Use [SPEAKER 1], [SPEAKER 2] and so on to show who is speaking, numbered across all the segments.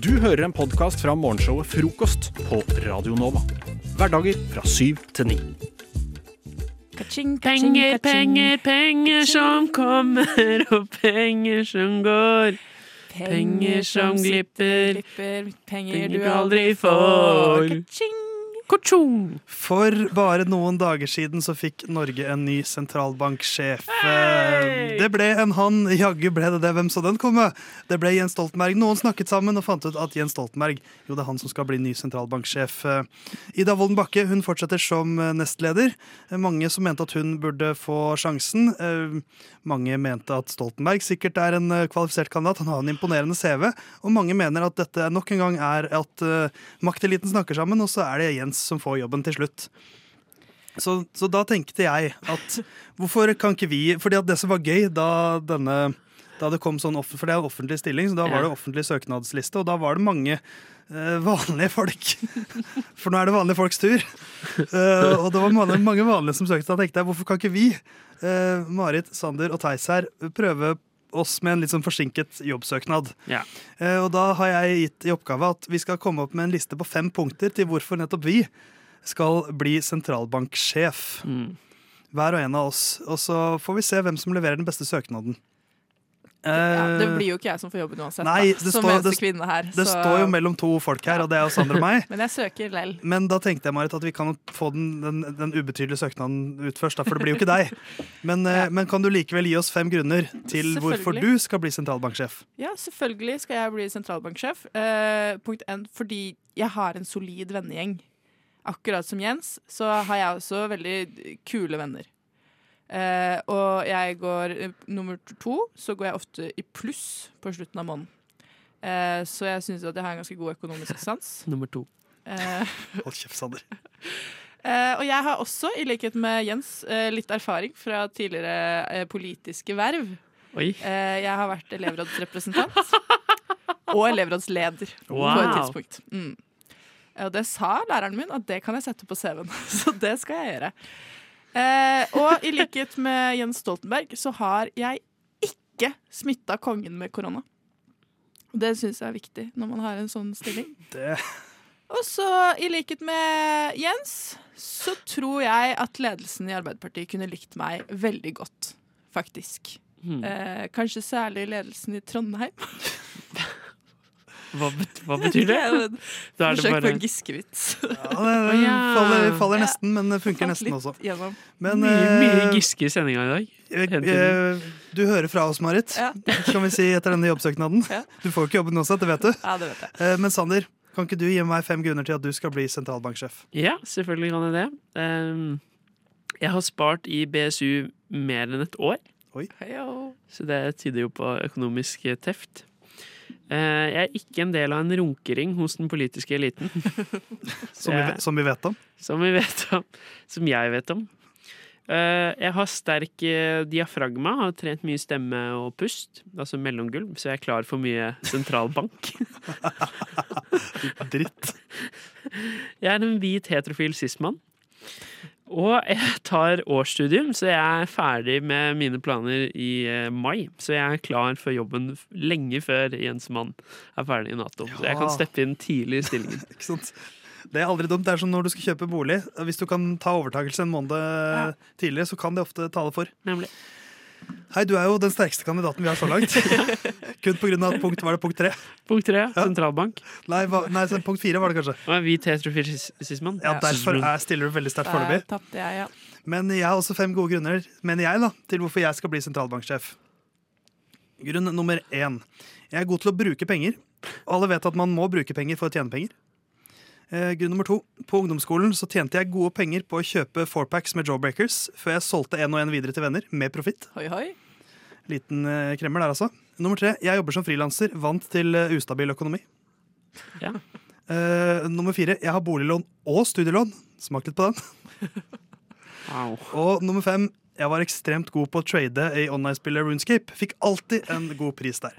[SPEAKER 1] Du hører en podkast fra morgenshowet Frokost på Radio Nova. Hverdager fra syv til ni.
[SPEAKER 2] Kaching, kaching,
[SPEAKER 3] Penger, penger, penger som kommer, og penger som går. Penger som glipper,
[SPEAKER 2] penger du aldri
[SPEAKER 3] aldri
[SPEAKER 2] får.
[SPEAKER 4] For bare noen dager siden så fikk Norge en ny sentralbanksjef. Hey! Det ble en han, jaggu ble det det. Hvem så den komme? Det ble Jens Stoltenberg. Noen snakket sammen og fant ut at Jens Stoltenberg jo det er han som skal bli ny sentralbanksjef. Ida Wolden Bakke hun fortsetter som nestleder. Mange som mente at hun burde få sjansen. Mange mente at Stoltenberg sikkert er en kvalifisert kandidat. Han har en imponerende CV. Og mange mener at dette nok en gang er at makteliten snakker sammen, og så er det Jens som får jobben til slutt. Så, så da tenkte jeg at hvorfor kan ikke vi Fordi at det som var gøy da denne da det kom sånn, For det er en offentlig stilling, så da var det offentlig søknadsliste, og da var det mange eh, vanlige folk. For nå er det vanlige folks tur. Uh, og det var mange, mange vanlige som søkte. Da tenkte jeg hvorfor kan ikke vi, eh, Marit, Sander og Theis her, prøve oss med en litt sånn forsinket jobbsøknad?
[SPEAKER 3] Ja.
[SPEAKER 4] Eh, Og da har jeg gitt i oppgave at vi skal komme opp med en liste på fem punkter til hvorfor nettopp vi skal bli sentralbanksjef.
[SPEAKER 3] Mm.
[SPEAKER 4] Hver og en av oss. Og så får vi se hvem som leverer den beste søknaden.
[SPEAKER 2] Ja, det
[SPEAKER 4] Eh,
[SPEAKER 2] blir jo ikke jeg som får jobben uansett,
[SPEAKER 4] Nei,
[SPEAKER 2] da,
[SPEAKER 4] det
[SPEAKER 2] som
[SPEAKER 4] står- det-
[SPEAKER 2] her.
[SPEAKER 4] Det
[SPEAKER 2] så-
[SPEAKER 4] står jo mellom to folk her, og det er jo Sander og meg.
[SPEAKER 2] Men jeg søker lell.
[SPEAKER 4] Men da tenkte jeg Marit, at vi kan få den, den, den ubetydelige søknaden ut først, da, for det blir jo ikke deg. Men, ja. men kan du likevel gi oss fem grunner til hvorfor du skal bli sentralbanksjef?
[SPEAKER 2] Ja, selvfølgelig skal jeg bli sentralbanksjef. Uh, punkt én, fordi jeg har en solid vennegjeng. Akkurat som Jens, så har jeg også veldig kule venner. Eh, og jeg går eh, nummer to, så går jeg ofte i pluss på slutten av måneden. Eh, så jeg syns at jeg har en ganske god økonomisk sans.
[SPEAKER 3] Nummer to.
[SPEAKER 2] Eh,
[SPEAKER 4] Hold kjeft, Sander.
[SPEAKER 2] Eh, og jeg har også, i likhet med Jens, litt erfaring fra tidligere politiske verv.
[SPEAKER 3] Oi.
[SPEAKER 2] Eh, jeg har vært elevrådsrepresentant og elevrådsleder på et tidspunkt. Mm. Og det sa læreren min at det kan jeg sette på CV-en, så det skal jeg gjøre. Eh, og i likhet med Jens Stoltenberg så har jeg ikke smitta kongen med korona. Det syns jeg er viktig når man har en sånn stilling.
[SPEAKER 4] Det
[SPEAKER 2] Og så, i likhet med Jens, så tror jeg at ledelsen i Arbeiderpartiet kunne likt meg veldig godt, faktisk.
[SPEAKER 3] Hmm.
[SPEAKER 2] Eh, kanskje særlig ledelsen i Trondheim.
[SPEAKER 3] Hva, hva betyr det?
[SPEAKER 2] Er
[SPEAKER 3] Da er det
[SPEAKER 2] Forsøk på en giskevits.
[SPEAKER 4] Ja, det, det faller, faller nesten, men det funker nesten også. Men
[SPEAKER 3] mye, mye
[SPEAKER 4] eh,
[SPEAKER 3] Giske i sendinga i dag.
[SPEAKER 4] eh, eh, du hører fra oss, Marit,
[SPEAKER 2] Ja.
[SPEAKER 4] kan vi si, etter denne jobbsøknaden. Du får jo ikke jobben uansett, det vet du.
[SPEAKER 2] ja, det vet jeg.
[SPEAKER 4] Men Sander, kan ikke du gi meg fem grunner til at du skal bli sentralbanksjef?
[SPEAKER 3] Ja, selvfølgelig kan jeg det. Ehm, jeg har spart i BSU mer enn et år,
[SPEAKER 2] Oi.
[SPEAKER 3] så det tyder jo på økonomisk teft. Eh, jeg er ikke en del av en runkering hos den politiske eliten,
[SPEAKER 4] Som vi, som vi vet om.
[SPEAKER 3] som vi vet om. Som jeg vet om. Eh, jeg har sterk eh, diafragma, har trent mye stemme og pust, altså mellomgulv, så jeg er klar for mye sentralbank.
[SPEAKER 4] Dritt.
[SPEAKER 3] Jeg er en hvit heterofil cis-mann. Og jeg tar årsstudium, så jeg er ferdig med mine planer i eh, mai. Så jeg er klar for jobben lenge før Jens Mann er ferdig i Nato. Så jeg kan steppe inn tidlig i stillingen.
[SPEAKER 4] Ikke sant? Det er aldri dumt. Det er som når du skal kjøpe bolig. Hvis du kan ta overtakelse en måned tidligere, så kan det ofte tale for.
[SPEAKER 3] Nemlig.
[SPEAKER 4] Hei, du er jo den sterkeste kandidaten vi har så langt. Kun på grunn av punkt, var det punkt tre?
[SPEAKER 3] Punkt tre, ja. sentralbank.
[SPEAKER 4] Nei, va, nei så punkt fire var det kanskje.
[SPEAKER 3] Og heterofil cis-
[SPEAKER 4] Ja, Derfor er, stiller du veldig sterkt foreløpig.
[SPEAKER 2] Tapte ja.
[SPEAKER 4] Men jeg har også fem gode grunner, mener jeg, da, til hvorfor jeg skal bli sentralbanksjef. Grunn nummer én. Jeg er god til å bruke penger. Alle vet at man må bruke penger for å tjene penger. Eh, grunn nummer to. På ungdomsskolen så tjente jeg gode penger på å kjøpe fourpacks med Jawbreakers før jeg solgte en og en videre til venner, med profitt.
[SPEAKER 2] Hoi, hoi.
[SPEAKER 4] Liten eh, kremmer der, altså. Nummer tre. Jeg jobber som frilanser, vant til eh, ustabil økonomi.
[SPEAKER 3] Ja.
[SPEAKER 4] Eh, nummer fire. Jeg har boliglån og studielån. Smak litt på den.
[SPEAKER 3] Wow.
[SPEAKER 4] Og nummer fem. Jeg var ekstremt god på å trade i online-spillet Runescape. Fikk alltid en god pris der.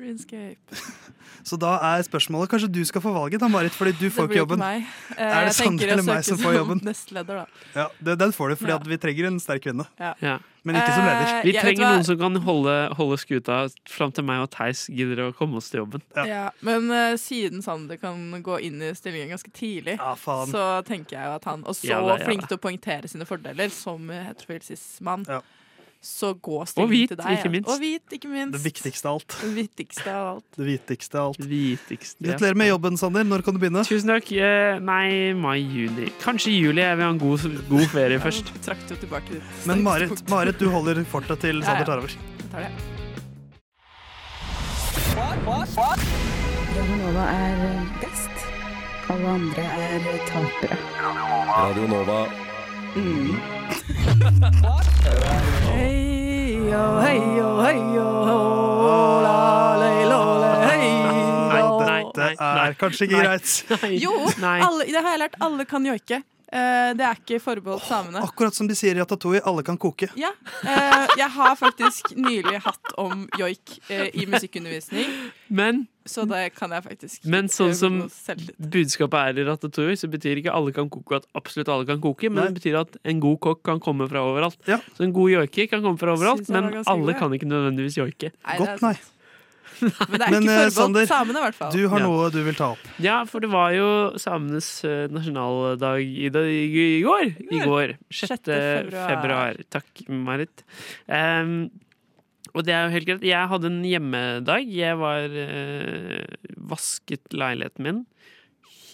[SPEAKER 2] Åh. Dreamscape.
[SPEAKER 4] Så da er spørsmålet Kanskje du skal få valget, da, Marit, fordi du får ikke jobben.
[SPEAKER 2] meg. Eh,
[SPEAKER 4] Er det Sander eller meg som får jobben?
[SPEAKER 2] Nestleder, da.
[SPEAKER 4] Ja, det, Den får du, fordi
[SPEAKER 2] Ja.
[SPEAKER 4] at vi trenger en sterk kvinne.
[SPEAKER 3] Ja.
[SPEAKER 4] Men ikke som leder.
[SPEAKER 2] Eh,
[SPEAKER 3] Vi trenger noen som kan holde, holde skuta fram til meg og Theis gidder å komme oss til jobben.
[SPEAKER 4] Ja.
[SPEAKER 2] Ja, men uh, siden Sander kan gå inn i stillingen ganske tidlig,
[SPEAKER 4] Ja, faen.
[SPEAKER 2] så tenker jeg jo at han Og så
[SPEAKER 3] Ja da, ja
[SPEAKER 2] flink til å poengtere sine fordeler som heterofil cis-mann.
[SPEAKER 4] Ja.
[SPEAKER 2] Så gå stillingen
[SPEAKER 3] hvit,
[SPEAKER 2] til deg.
[SPEAKER 3] ikke
[SPEAKER 2] ja.
[SPEAKER 3] minst.
[SPEAKER 2] Og hvit, ikke minst.
[SPEAKER 4] Det viktigste av alt.
[SPEAKER 2] Det viktigste av alt.
[SPEAKER 4] Det viktigste av alt.
[SPEAKER 3] Viktigste.
[SPEAKER 4] Gratulerer med jobben, Sander. Når kan du begynne?
[SPEAKER 3] Tusen takk. Eh, Nei, mai-juni. Kanskje juli. Jeg vil ha en god, god ferie først.
[SPEAKER 2] Jeg Trakk jo tilbake
[SPEAKER 4] Men Marit. Marit, du holder fortet til
[SPEAKER 2] Ja,
[SPEAKER 4] Sander
[SPEAKER 2] ja.
[SPEAKER 4] tar over.
[SPEAKER 2] Jeg tar det.
[SPEAKER 5] Radio Nova er best. Alle andre er tapere.
[SPEAKER 6] Radio Nova.
[SPEAKER 3] Nei, nei,
[SPEAKER 4] Det er kanskje ikke greit.
[SPEAKER 2] Jo, alle, det har jeg lært. Alle kan joike. Eh, det er ikke forbeholdt samene.
[SPEAKER 4] Akkurat som de sier i Ratatouille, alle kan koke.
[SPEAKER 2] Ja, eh, jeg har faktisk nylig hatt om joik eh, i musikkundervisning,
[SPEAKER 3] Men
[SPEAKER 2] så det kan jeg faktisk
[SPEAKER 3] Men sånn som budskapet er i Ratatouille, så betyr ikke alle kan koke at absolutt alle kan koke, men
[SPEAKER 4] Nei.
[SPEAKER 3] det betyr at en god kokk kan komme fra overalt.
[SPEAKER 4] Ja.
[SPEAKER 3] Så en god joiker kan komme fra overalt, men alle kan ikke nødvendigvis joike.
[SPEAKER 4] Godt, nei.
[SPEAKER 2] Men det er
[SPEAKER 4] Men,
[SPEAKER 2] ikke
[SPEAKER 4] eh,
[SPEAKER 2] forbeholdt
[SPEAKER 4] Sander,
[SPEAKER 2] samene, i hvert fall.
[SPEAKER 4] Du har
[SPEAKER 3] Ja.
[SPEAKER 4] noe du vil ta opp.
[SPEAKER 3] Ja, for det var jo samenes eh, nasjonaldag i, dag, i, i går. I går. 6.
[SPEAKER 2] 6. februar.
[SPEAKER 3] februar. Takk, Marit. Um, og det er jo helt greit. Jeg hadde en hjemmedag. Jeg var uh, vasket leiligheten min.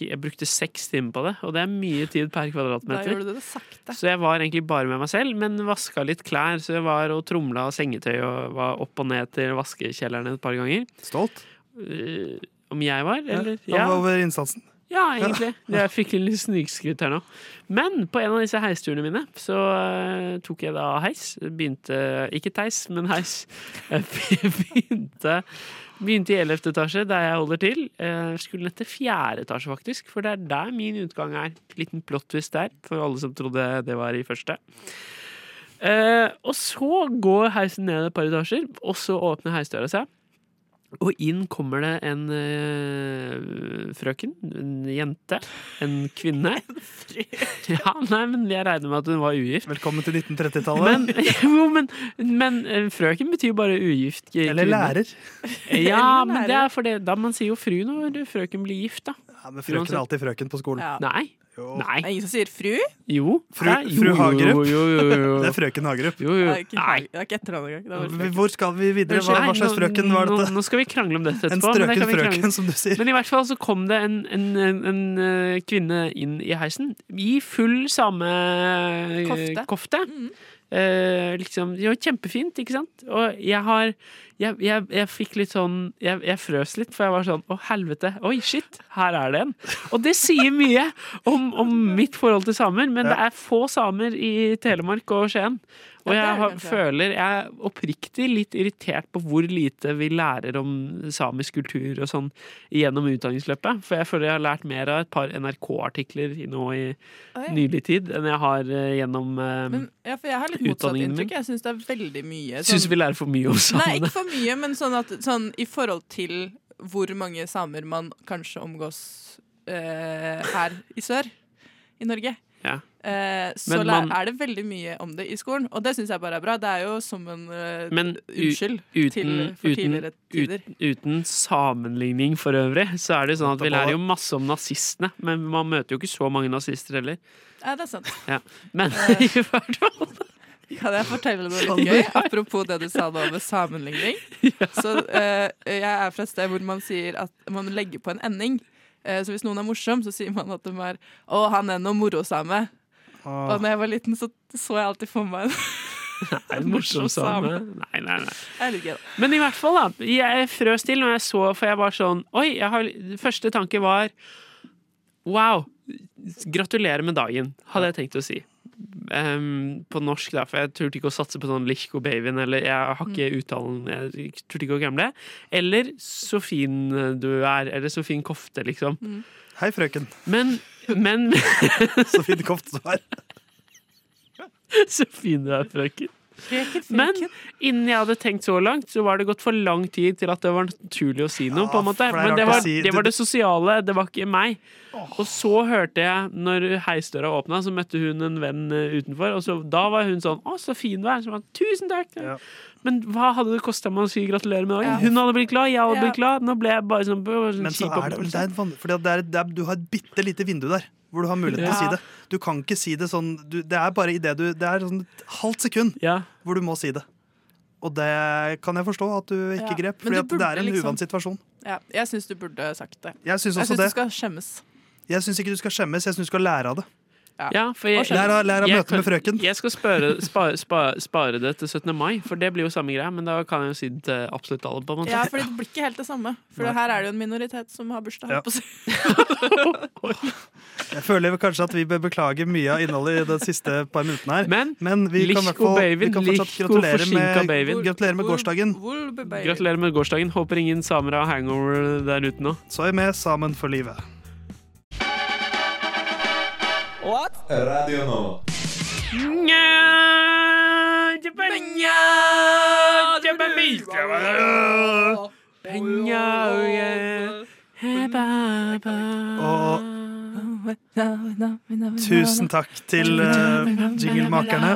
[SPEAKER 3] Jeg brukte seks timer på det, og det er mye tid per kvadratmeter.
[SPEAKER 2] det sakte.
[SPEAKER 3] Så jeg var egentlig bare med meg selv, men vaska litt klær. Så jeg var og tromla sengetøy og var opp og ned til vaskekjelleren et par ganger.
[SPEAKER 4] Stolt
[SPEAKER 3] Uh, om jeg var, eller?
[SPEAKER 4] ja. over innsatsen.
[SPEAKER 3] Ja, egentlig. Jeg fikk en litt snikskryt her nå. Men på en av disse heisturene mine så uh, tok jeg da heis. Begynte Ikke teis, men heis. Jeg begynte, begynte i 11. etasje, der jeg holder til. Eh, Skulle ned til 4. etasje, faktisk, for det er der min utgang er. Liten plot twist der, for alle som trodde det var i første. Eh, og så går heisen ned et par etasjer, og så åpner heisdøra seg. Og inn kommer det en eh, frøken, en jente, en kvinne. ja, nei, men jeg regner med at hun var ugift.
[SPEAKER 4] Velkommen til 1930-tallet.
[SPEAKER 3] Men, jo, men, men eh, frøken betyr bare ugift kvinne.
[SPEAKER 4] Eller lærer.
[SPEAKER 3] Ja, men det er for det, da man sier jo fru når frøken blir gift, da.
[SPEAKER 4] Ja, men frøken er alltid frøken på skolen.
[SPEAKER 2] Ja.
[SPEAKER 3] Nei.
[SPEAKER 4] Jo.
[SPEAKER 3] Nei.
[SPEAKER 2] Det er ingen som sier fru?
[SPEAKER 3] Jo.
[SPEAKER 4] Fru-
[SPEAKER 3] Det er- jo,
[SPEAKER 4] fru Hagerup.
[SPEAKER 3] Jo, jo, jo, jo.
[SPEAKER 4] Det er frøken Hagerup.
[SPEAKER 3] Jo, jo.
[SPEAKER 2] er
[SPEAKER 3] Nei.
[SPEAKER 2] det er ikke etternavn engang.
[SPEAKER 4] Hvor skal vi videre? Hva, hva slags frøken var
[SPEAKER 3] Nå,
[SPEAKER 4] dette?
[SPEAKER 3] nå skal vi krangle om dette
[SPEAKER 4] En
[SPEAKER 3] etterpå. men det
[SPEAKER 4] strøken
[SPEAKER 3] krangle-
[SPEAKER 4] frøken, som du sier.
[SPEAKER 3] Men i hvert fall så kom det en, en, en, en kvinne inn i heisen i full samme eh,
[SPEAKER 2] Kofte.
[SPEAKER 3] kofte.
[SPEAKER 2] Mm.
[SPEAKER 3] Eh, liksom, det var kjempefint, ikke sant? Og jeg har Jeg, jeg, jeg fikk litt sånn jeg, jeg frøs litt, for jeg var sånn Å, helvete. Oi, shit. Her er det en. Og det sier mye om, om mitt forhold til samer, men
[SPEAKER 4] Ja.
[SPEAKER 3] det er få samer i Telemark og Skien. Og jeg har, føler jeg er oppriktig litt irritert på hvor lite vi lærer om samisk kultur og sånn gjennom utdanningsløpet. For jeg føler jeg har lært mer av et par NRK-artikler nå i nylig tid enn jeg har eh, gjennom uh,
[SPEAKER 2] Men, ja, for jeg har litt motsatt inntrykk. Jeg syns det er veldig mye
[SPEAKER 3] Syns vi lærer for mye om samene?
[SPEAKER 2] Nei, ikke for mye, men sånn at sånn, i forhold til hvor mange samer man kanskje omgås eh, her i sør i Norge.
[SPEAKER 3] Ja.
[SPEAKER 2] Eh, så
[SPEAKER 3] man-
[SPEAKER 2] er det veldig mye om det i skolen, og det syns jeg bare er bra. Det er jo som en eh,
[SPEAKER 3] Men
[SPEAKER 2] unnskyld
[SPEAKER 3] uten-
[SPEAKER 2] til for
[SPEAKER 3] uten-
[SPEAKER 2] tidligere tider.
[SPEAKER 3] Ut, uten sammenligning for øvrig, så er det sånn at vi lærer jo masse om nazistene. Men man møter jo ikke så mange nazister heller.
[SPEAKER 2] Ja, det er sant.
[SPEAKER 3] Men
[SPEAKER 2] Eh.
[SPEAKER 3] i hvert fall
[SPEAKER 2] Kan jeg fortelle noe litt gøy? Apropos det du sa nå med sammenligning. Så eh, Jeg er fra et sted hvor man sier at man legger på en ending. Eh, så hvis noen er morsom, så sier man at de er 'Å, han er noe morosame'. Og
[SPEAKER 4] Åh,
[SPEAKER 2] når jeg var liten, så så jeg alltid for meg
[SPEAKER 3] en Nei, en morsom same. Nei, nei, nei. Men i hvert fall, da. Jeg frøs til når jeg så, for jeg var sånn Oi! Har, første tanke var Wow! Gratulerer med dagen, hadde jeg tenkt å si. Em, på norsk, da, for jeg turte ikke å satse på sånn Lichko-babyen, eller jeg har ikke uttalen Jeg turte ikke å gamble. Eller Så fin du er, eller Så fin kofte, liksom.
[SPEAKER 4] Hei, frøken.
[SPEAKER 3] Men, men
[SPEAKER 4] Så fin kofte du har.
[SPEAKER 3] Så fin du er, frøken. Men innen jeg hadde tenkt så langt, så var det gått for lang tid til at det var naturlig å si noe.
[SPEAKER 4] Ja,
[SPEAKER 3] på en måte Men det var,
[SPEAKER 4] si-
[SPEAKER 3] det var det sosiale, det var ikke meg. Og så hørte jeg, når heisdøra åpna, så møtte hun en venn eh, utenfor. Og så, da var hun sånn 'Å, så fin du er'. Så var Tusen takk!
[SPEAKER 4] Ja.
[SPEAKER 3] Men hva hadde det kosta meg å si gratulerer med dagen?
[SPEAKER 2] Ja.
[SPEAKER 3] Hun hadde blitt glad, jeg hadde
[SPEAKER 2] Ja.
[SPEAKER 3] blitt glad. Nå ble jeg bare sånn, sånn
[SPEAKER 4] Men så er det, det er, en, fordi det er, det er, du har et bitte lite vindu der hvor du har mulighet til å si det. Du kan ikke si det sånn du, Det er bare i det du Det er sånn et halvt sekund
[SPEAKER 3] Ja.
[SPEAKER 4] hvor du må si det. Og det kan jeg forstå at du ikke
[SPEAKER 2] Ja,
[SPEAKER 4] grep, at det er en
[SPEAKER 2] liksom-
[SPEAKER 4] uvant situasjon.
[SPEAKER 2] Ja, jeg syns du burde sagt det.
[SPEAKER 4] Jeg syns
[SPEAKER 2] du skal skjemmes.
[SPEAKER 4] Jeg syns ikke du skal skjemmes, jeg syns du skal lære av det.
[SPEAKER 3] Ja, for jeg,
[SPEAKER 4] Lær av, lær av
[SPEAKER 3] jeg
[SPEAKER 4] møtet med frøken.
[SPEAKER 3] Jeg skal spare, spare, spare, spare det til 17. mai, for det blir jo samme greia. Men da kan jeg jo si det til absolutt alle. på en måte
[SPEAKER 2] Ja, for det blir ikke helt det samme. For
[SPEAKER 4] Nei.
[SPEAKER 2] her er det jo en minoritet som har bursdag.
[SPEAKER 4] Ja. Jeg føler kanskje at vi bør beklage mye av innholdet i de siste par minuttene her.
[SPEAKER 3] Men
[SPEAKER 4] Men vi kan, vi kan fortsatt gratulere med,
[SPEAKER 3] babyen.
[SPEAKER 4] gratulere med gårsdagen.
[SPEAKER 3] Gratulerer med gårsdagen. Håper ingen samer har hangover der ute nå.
[SPEAKER 4] Så er vi med sammen for livet.
[SPEAKER 6] Radio Nova.
[SPEAKER 4] Og tusen takk til uh, jinglemakerne.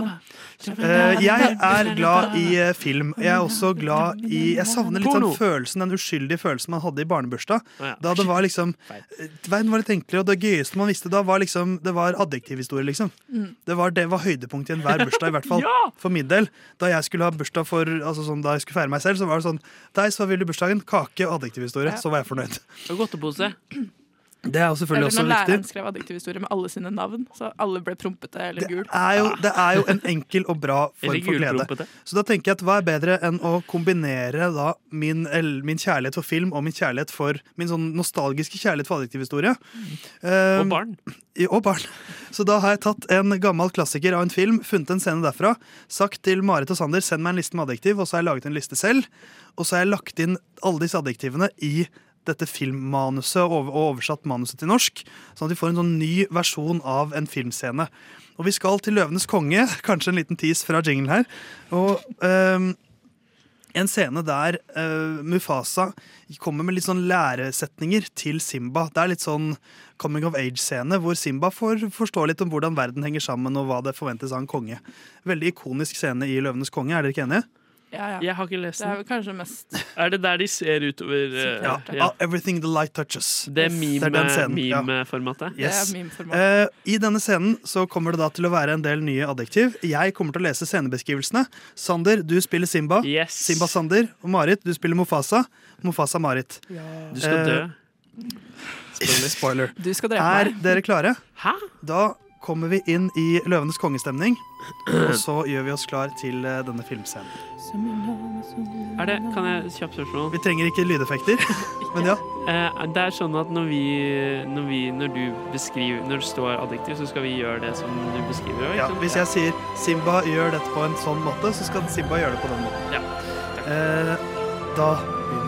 [SPEAKER 4] Eh, jeg er glad i eh, film. Jeg er også glad i Jeg savner litt
[SPEAKER 3] sånn
[SPEAKER 4] den følelsen, den uskyldige følelsen man hadde i barnebursdag. Da det var liksom eh, Verden var litt enklere, og det gøyeste man visste da, var liksom Det var adjektivhistorie, liksom. Det var, det var høydepunktet i enhver bursdag, i hvert fall. For min del. Da jeg skulle ha bursdag for Altså sånn, Da jeg skulle feire meg selv, så var det sånn Deg, så vil du bursdagen? Kake og adjektivhistorie. Så var jeg fornøyd.
[SPEAKER 3] Og godtepose.
[SPEAKER 4] Det er jo selvfølgelig
[SPEAKER 2] Eller
[SPEAKER 4] også
[SPEAKER 2] når
[SPEAKER 4] viktig.
[SPEAKER 2] læreren skrev adjektivhistorie med alle sine navn, så alle ble prompete eller
[SPEAKER 4] Det
[SPEAKER 2] gul.
[SPEAKER 4] er, jo, det er jo en enkel og bra form for glede. Så da tenker jeg at hva er bedre enn å kombinere da min, min kjærlighet for film og min kjærlighet for min sånn nostalgiske kjærlighet for adjektivhistorie.
[SPEAKER 3] Og
[SPEAKER 4] Um,
[SPEAKER 3] barn.
[SPEAKER 4] og barn. Så da har jeg tatt en gammel klassiker av en film, funnet en scene derfra, sagt til Marit og Sander send meg en liste med adjektiv, og så har jeg laget en liste selv. Og så har jeg lagt inn alle disse adjektivene i dette filmmanuset og oversatt manuset til norsk, sånn at vi får en sånn ny versjon av en filmscene. Og vi skal til Løvenes konge, kanskje en liten tease fra jingle her. Og um, en scene der uh, Mufasa kommer med litt sånn læresetninger til Simba. Det er litt sånn coming of age-scene, hvor Simba får forstå litt om hvordan verden henger sammen, og hva det forventes av en konge. Veldig ikonisk scene i Løvenes konge, er dere ikke enige?
[SPEAKER 2] Ja, ja.
[SPEAKER 3] Jeg har ikke lest
[SPEAKER 2] Det er
[SPEAKER 3] den.
[SPEAKER 2] vel kanskje mest
[SPEAKER 3] Er det der de ser utover uh,
[SPEAKER 4] Ja.
[SPEAKER 3] ja.
[SPEAKER 4] Everything the light touches.
[SPEAKER 3] Det er
[SPEAKER 4] den
[SPEAKER 3] meme-formatet?
[SPEAKER 4] Yes.
[SPEAKER 2] Er meme-format.
[SPEAKER 4] Eh, I denne scenen så kommer det da til å være en del nye adjektiv. Jeg kommer til å lese scenebeskrivelsene. Sander, du spiller Simba.
[SPEAKER 3] Yes.
[SPEAKER 4] Simba Sander. Og Marit, du spiller Mofasa. Mofasa Marit.
[SPEAKER 3] Du skal dø.
[SPEAKER 4] Spoiler.
[SPEAKER 2] Du skal drepe
[SPEAKER 4] Er dere klare?
[SPEAKER 3] Hæ?
[SPEAKER 4] Da kommer vi inn i Løvenes kongestemning. Og så gjør vi oss klar til eh, denne filmscenen.
[SPEAKER 3] Er det, kan jeg kjapt spørsmål?
[SPEAKER 4] Vi trenger ikke lydeffekter, men ja.
[SPEAKER 3] Eh, det er sånn at når vi, når vi Når du beskriver Når det står adjektiv, så skal vi gjøre det som du beskriver.
[SPEAKER 4] ja. Hvis jeg sier 'Simba gjør dette på en sånn måte', så skal Simba gjøre det på den måten.
[SPEAKER 3] Ja.
[SPEAKER 4] Eh, da begynner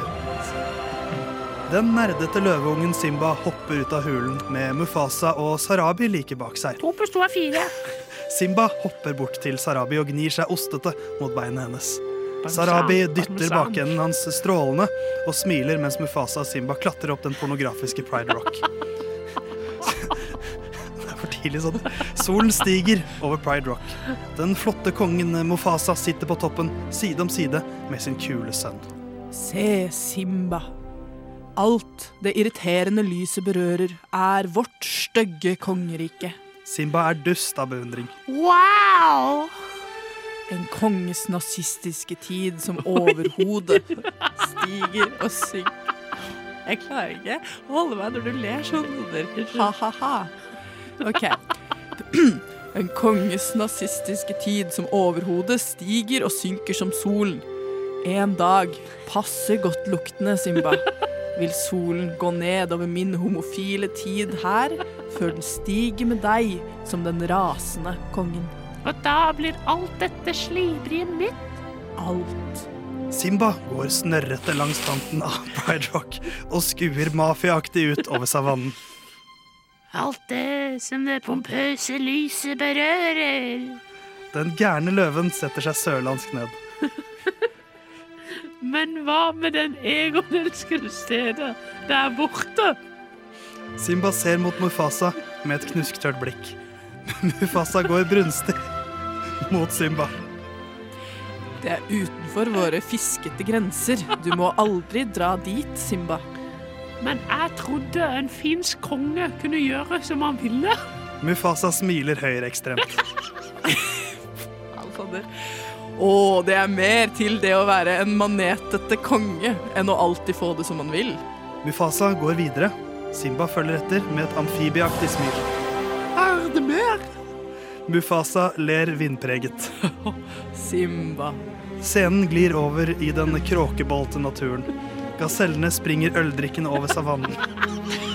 [SPEAKER 4] Den nerdete løveungen Simba hopper ut av hulen med Mufasa og Sarabi like bak seg.
[SPEAKER 3] To pluss to er fire.
[SPEAKER 4] Simba hopper bort til Sarabi og gnir seg ostete mot beinet hennes. Sarabi dytter bakenden hans strålende og smiler mens Mufasa og Simba klatrer opp den pornografiske Pride Rock. Det er for tidlig sånn. Solen stiger over Pride Rock. Den flotte kongen Mufasa sitter på toppen, side om side med sin kule sønn.
[SPEAKER 2] Se, Simba. Alt det irriterende lyset berører, er vårt stygge kongerike.
[SPEAKER 4] Simba er dust av beundring.
[SPEAKER 2] Wow! En konges nazistiske tid som overhodet stiger og synker. Jeg klarer ikke å holde meg når du ler sånn, Ha-ha-ha. OK. En konges nazistiske tid som overhodet stiger og synker som solen. En dag, passe godt luktende, Simba, vil solen gå ned over min homofile tid her, før den stiger med deg som den rasende kongen.
[SPEAKER 3] Og da blir alt dette slibrige mitt.
[SPEAKER 2] Alt.
[SPEAKER 4] Simba går snørrete langs kanten av Pride Rock og skuer mafiaaktig ut over savannen.
[SPEAKER 3] Alt det som det pompøse lyset berører.
[SPEAKER 4] Den gærne løven setter seg sørlandsk ned.
[SPEAKER 3] Men hva med den egonelskede stedet der borte?
[SPEAKER 4] Simba ser mot Mufasa med et knusktørt blikk. Mufasa går brunstig mot Simba.
[SPEAKER 2] Det er utenfor våre fiskete grenser. Du må aldri dra dit, Simba.
[SPEAKER 3] Men jeg trodde en finsk konge kunne gjøre som han ville.
[SPEAKER 4] Mufasa smiler høyreekstremt.
[SPEAKER 2] Alfader. Å, det er mer til det å være en manetete konge enn å alltid få det som man vil.
[SPEAKER 4] Mufasa går videre. Simba følger etter med et amfibieaktig smil.
[SPEAKER 2] Er det mer?
[SPEAKER 4] Mufasa ler vindpreget.
[SPEAKER 2] Simba.
[SPEAKER 4] Scenen glir over i den kråkebolte naturen. Gasellene springer øldrikkende over savannen.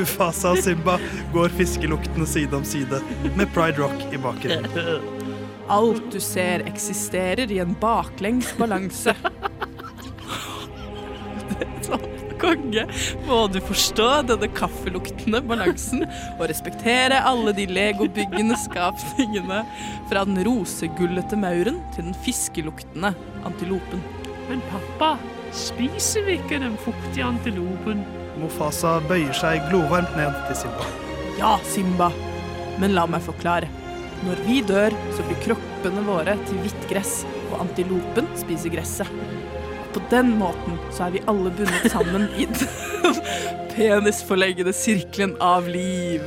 [SPEAKER 4] Mufasa og Simba går fiskeluktene side om side, med Pride Rock i bakgrunnen.
[SPEAKER 2] Alt du ser eksisterer i en baklengs balanse. Konge, må du forstå denne kaffeluktende balansen og respektere alle de legobyggende skapningene fra den rosegullete mauren til den fiskeluktende antilopen.
[SPEAKER 3] Men pappa, spiser vi ikke den fuktige antilopen?
[SPEAKER 4] Mufasa bøyer seg glovarmt ned til Simba.
[SPEAKER 2] Ja, Simba, men la meg forklare. Når vi dør, så blir kroppene våre til hvitt gress, og antilopen spiser gresset. På den måten så er vi alle bundet sammen i den penisforleggede sirkelen av liv.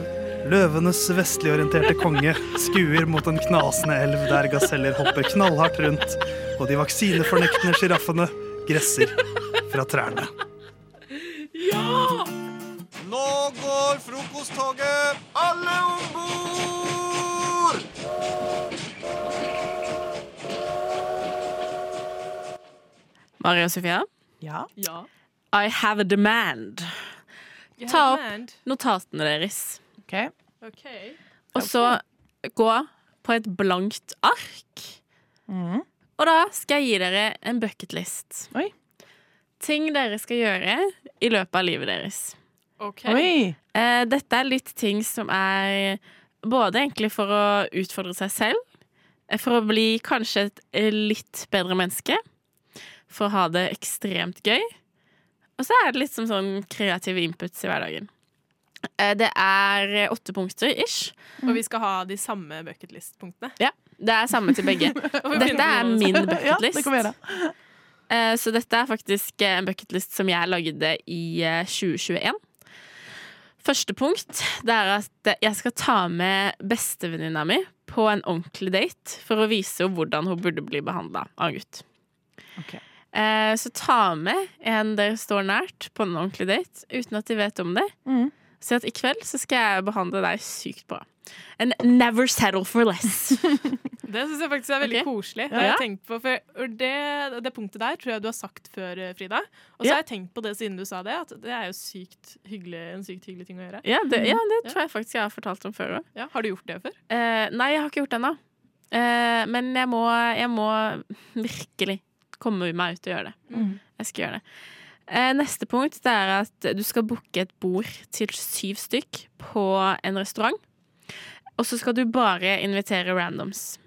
[SPEAKER 4] Løvenes vestligorienterte konge skuer mot en knasende elv der gaseller hopper knallhardt rundt, og de vaksinefornektende sjiraffene gresser fra trærne.
[SPEAKER 7] Nå går frokosttoget! Alle om bord!
[SPEAKER 8] Maria og Sofia,
[SPEAKER 2] Ja.
[SPEAKER 8] I have a demand. Ta opp notatene deres.
[SPEAKER 2] OK.
[SPEAKER 8] Og så gå på et blankt ark. Og da skal jeg gi dere en bucketlist.
[SPEAKER 9] Oi.
[SPEAKER 8] Ting dere skal gjøre i løpet av livet deres.
[SPEAKER 2] ok.
[SPEAKER 9] Oi!
[SPEAKER 8] Eh, dette er litt ting som er både egentlig for å utfordre seg selv, eh, for å bli kanskje et eh, litt bedre menneske, for å ha det ekstremt gøy, og så er det litt som sånn kreative inputs i hverdagen. Eh, det er åtte punkter ish.
[SPEAKER 10] Og vi skal ha de samme bucketlist-punktene.
[SPEAKER 8] Det er samme til begge. Dette er min
[SPEAKER 10] bucketlist.
[SPEAKER 9] Ja, det kan vi gjøre.
[SPEAKER 8] Eh, Så dette er faktisk eh, en bucketlist som jeg lagde i eh, 2021. Første punkt det er at eh, jeg skal ta med bestevenninna mi på en ordentlig date for å vise henne hvordan hun burde bli behandla av en gutt.
[SPEAKER 9] Ok.
[SPEAKER 8] Eh, Så ta med en dere står nært på en ordentlig date uten at de vet om det.
[SPEAKER 9] Mm.
[SPEAKER 8] Si at i kveld så skal jeg behandle deg sykt bra. And never settle for less.
[SPEAKER 10] Det syns jeg faktisk er veldig
[SPEAKER 8] okay.
[SPEAKER 10] koselig. Det
[SPEAKER 8] Ja.
[SPEAKER 10] ja. jeg tenkt på, for det, det punktet der tror jeg du har sagt før, eh, Frida. Og så
[SPEAKER 8] Ja.
[SPEAKER 10] har jeg tenkt på det siden du sa det, at det er jo sykt hyggelig, en sykt hyggelig ting å gjøre.
[SPEAKER 8] Ja, det, ja, det
[SPEAKER 10] Ja.
[SPEAKER 8] tror jeg faktisk jeg har fortalt om før òg.
[SPEAKER 10] Ja, har du gjort det før?
[SPEAKER 8] Eh, nei, jeg har ikke gjort det ennå. Eh, men jeg må, jeg må virkelig komme meg ut og gjøre det.
[SPEAKER 9] Mm.
[SPEAKER 8] Jeg skal gjøre det. Eh, neste punkt det er at du skal booke et bord til syv stykk på en restaurant. Og så skal du bare invitere randoms.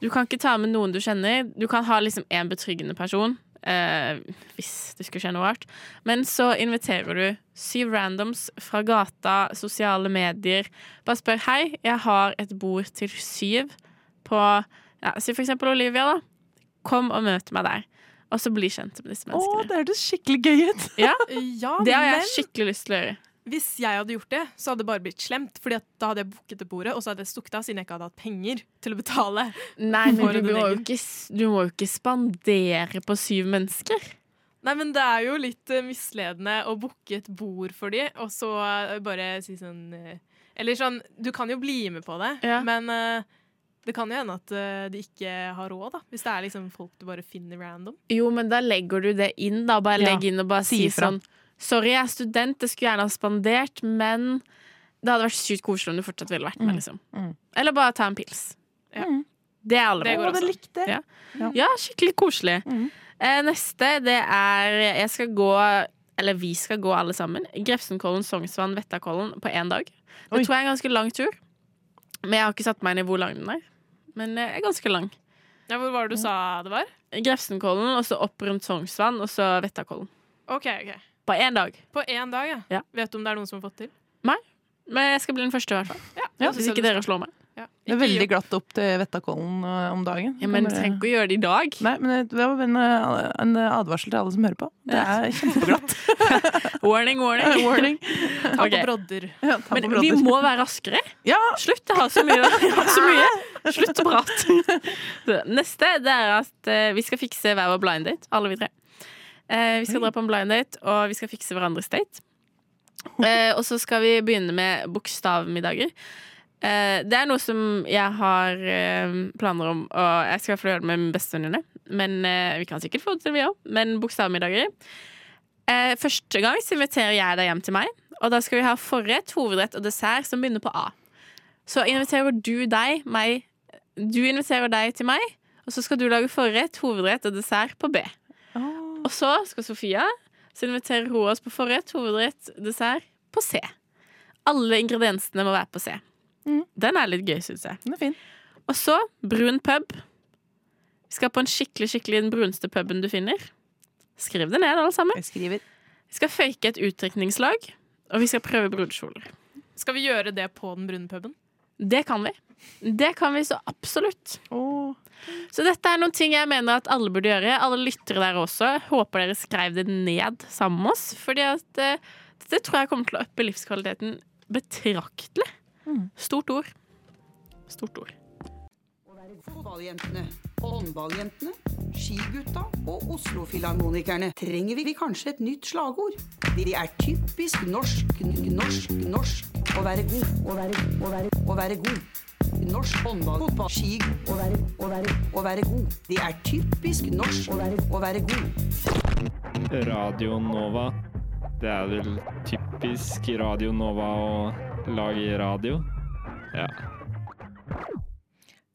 [SPEAKER 8] Du kan ikke ta med noen du kjenner. Du kan ha liksom én betryggende person. Eh, hvis det skulle skje noe rart. Men så inviterer du syv randoms fra gata, sosiale medier. Bare spør hei, jeg har et bord til syv på ja, Si for eksempel Olivia, da. Kom og møt meg der. Og så bli kjent med disse menneskene.
[SPEAKER 9] Å, det høres skikkelig gøy ut.
[SPEAKER 8] Ja,
[SPEAKER 10] Ja,
[SPEAKER 8] det har jeg
[SPEAKER 10] men
[SPEAKER 8] skikkelig lyst til å gjøre.
[SPEAKER 10] Hvis jeg hadde gjort det, så hadde det bare blitt slemt. Fordi da hadde jeg booket det bordet, og så hadde jeg stukket av siden jeg ikke hadde hatt penger til å betale.
[SPEAKER 8] Nei, men du må, ikke, du må jo ikke spandere på syv mennesker.
[SPEAKER 10] Nei, men det er jo litt uh, misledende å booke et bord for de, og så uh, bare si sånn uh, Eller sånn, du kan jo bli med på det,
[SPEAKER 8] Ja.
[SPEAKER 10] men det kan jo hende at de ikke har råd, da. Hvis det er liksom folk du bare finner random.
[SPEAKER 8] Jo, men da legger du det inn, da. Bare
[SPEAKER 9] Ja,
[SPEAKER 8] legg inn og bare
[SPEAKER 9] si
[SPEAKER 8] si sånn Sorry, jeg er student, det skulle gjerne ha spandert, men det hadde vært sykt koselig om du fortsatt ville vært med,
[SPEAKER 9] Mm.
[SPEAKER 8] liksom.
[SPEAKER 9] Mm.
[SPEAKER 8] Eller bare ta en pils.
[SPEAKER 10] Ja.
[SPEAKER 9] Mm.
[SPEAKER 8] Det er alle
[SPEAKER 10] Det går også.
[SPEAKER 9] likte.
[SPEAKER 8] Ja. Ja, skikkelig koselig.
[SPEAKER 9] Mhm.
[SPEAKER 8] Eh, neste, det er Jeg skal gå eller vi skal gå alle sammen, Grefsenkollen, Sognsvann, Vettakollen på én dag. Det
[SPEAKER 11] Oi.
[SPEAKER 8] tror jeg er en ganske lang tur. Men jeg har ikke satt meg inn i hvor lang den er. Men det er ganske lang.
[SPEAKER 10] Ja, hvor var det du sa det var?
[SPEAKER 8] Grefsenkollen, og så opp rundt Sognsvann, og så Vettakollen.
[SPEAKER 10] OK, ok.
[SPEAKER 8] På én dag.
[SPEAKER 10] På én dag, ja.
[SPEAKER 8] Ja.
[SPEAKER 10] Vet du om det er noen som har fått til?
[SPEAKER 8] Nei, Men jeg skal bli den første, i hvert fall.
[SPEAKER 10] Ja,
[SPEAKER 11] Ja,
[SPEAKER 8] Hvis ikke dere slår meg.
[SPEAKER 10] Ja.
[SPEAKER 11] Det er veldig glatt opp til Vettakollen eh, om dagen.
[SPEAKER 8] Ja, men du trenger ikke å gjøre det i dag.
[SPEAKER 11] Nei, men det var en, eh, en advarsel til alle som hører på. Det er kjempeglatt.
[SPEAKER 8] Warning, warning.
[SPEAKER 11] Warning.
[SPEAKER 10] Ta på brodder.
[SPEAKER 11] Ja, ta på
[SPEAKER 8] Men vi må være raskere.
[SPEAKER 11] Ja,
[SPEAKER 8] Slutt, jeg har så mye. Så mye. Slutt å prate. Neste det er at eh, vi skal fikse hver vår blind date, alle vi tre. Eh, vi skal dra på en blind date, og vi skal fikse hverandres date. Eh, og så skal vi begynne med bokstavmiddager. Eh, det er noe som jeg har eh, planer om, og jeg skal fall gjøre det med bestevenninnene. Men eh, vi kan sikkert få det til, vi òg. Men bokstavmiddager. Eh, første gang så inviterer jeg deg hjem til meg, og da skal vi ha forrett, hovedrett og dessert som begynner på A. Så inviterer du deg, meg Du inviterer deg til meg, og så skal du lage forrett, hovedrett og dessert på B. Og så skal Sofia Så inviterer hun oss på forrett, hovedrett, dessert på C. Alle ingrediensene må være på C.
[SPEAKER 11] Mm.
[SPEAKER 8] Den er litt gøy, syns jeg.
[SPEAKER 11] den er fin.
[SPEAKER 8] Og så brun pub. Vi skal på en skikkelig, skikkelig den bruneste puben du finner. Skriv det ned, alle sammen.
[SPEAKER 11] Jeg skriver.
[SPEAKER 8] Vi skal fake et utdrikningslag, og vi skal prøve brudekjoler.
[SPEAKER 10] Skal vi gjøre det på den brune puben?
[SPEAKER 8] Det kan vi. Det kan vi så absolutt.
[SPEAKER 11] Oh.
[SPEAKER 8] Så dette er noen ting jeg mener at alle burde gjøre. Alle lyttere der også. Håper dere skrev det ned sammen med oss. Fordi at det, dette tror jeg kommer til å øppe livskvaliteten betraktelig.
[SPEAKER 11] Mm.
[SPEAKER 8] Stort ord. Stort ord.
[SPEAKER 12] Fotballjentene, håndballjentene, skigutta og Oslo-filharmonikerne trenger vi kanskje et nytt slagord. De er typisk norsk, norsk, norsk å være god, å være, å være, å være god. Norsk håndball, fotball, ski, å være, å være, å være god. Det er typisk norsk å være, å være god.
[SPEAKER 13] Radio Nova. Det er vel typisk Radio Nova å lage radio. Ja.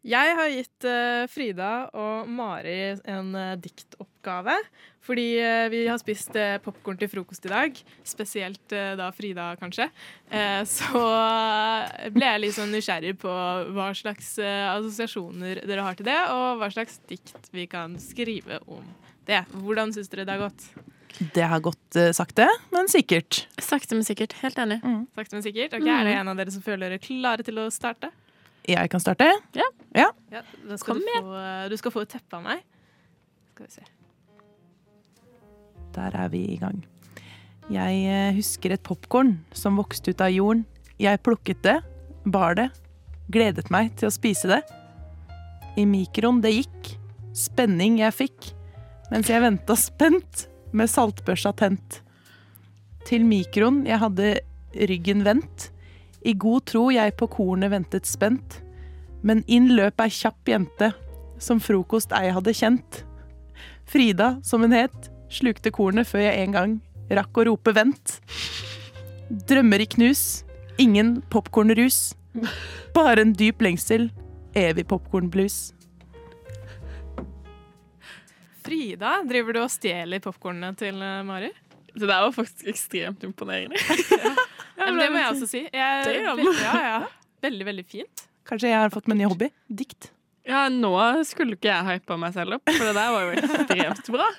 [SPEAKER 10] Jeg har gitt eh, Frida og Mari en uh, diktoppgave. Fordi eh, vi har spist uh, popkorn til frokost i dag. Spesielt eh, da Frida, kanskje. Eh, så eh, ble jeg litt sånn nysgjerrig på hva slags eh, assosiasjoner dere har til det, og hva slags dikt vi kan skrive om det. Hvordan syns dere det har gått?
[SPEAKER 11] Det har gått eh, sakte, men sikkert.
[SPEAKER 8] Sakte, men sikkert. Helt enig.
[SPEAKER 10] Sakte, men sikkert. Ok, Er det en av dere som føler dere klare til å starte?
[SPEAKER 11] Jeg kan starte.
[SPEAKER 8] Ja.
[SPEAKER 11] Ja.
[SPEAKER 10] Ja, da skal
[SPEAKER 8] Kom
[SPEAKER 10] du, få, eh, du skal få et teppe av meg. Skal vi se.
[SPEAKER 11] Der er vi i gang. Jeg eh, husker et popkorn som vokste ut av jorden. Jeg plukket det, bar det, gledet meg til å spise det. I mikroen det gikk, spenning jeg fikk, mens jeg venta spent med saltbørsa tent. Til mikroen jeg hadde ryggen vendt, i god tro jeg på kornet ventet spent. Men inn løp ei kjapp jente, som frokost ei hadde kjent. Frida, som hun het, slukte kornet før jeg en gang rakk å rope vent. Drømmer i knus, ingen popkornrus. Bare en dyp lengsel, evig popkornblues.
[SPEAKER 10] Frida, driver du og stjeler popkornene til eh, Mari?
[SPEAKER 8] Det der var faktisk ekstremt imponerende.
[SPEAKER 10] Ja, men det må jeg også si. Jeg, veldig, ja, ja. veldig, veldig fint.
[SPEAKER 11] Kanskje jeg har fått meg ny hobby? Dikt.
[SPEAKER 8] Ja, nå skulle ikke jeg hypa meg selv opp, for det der var jo ekstremt bra.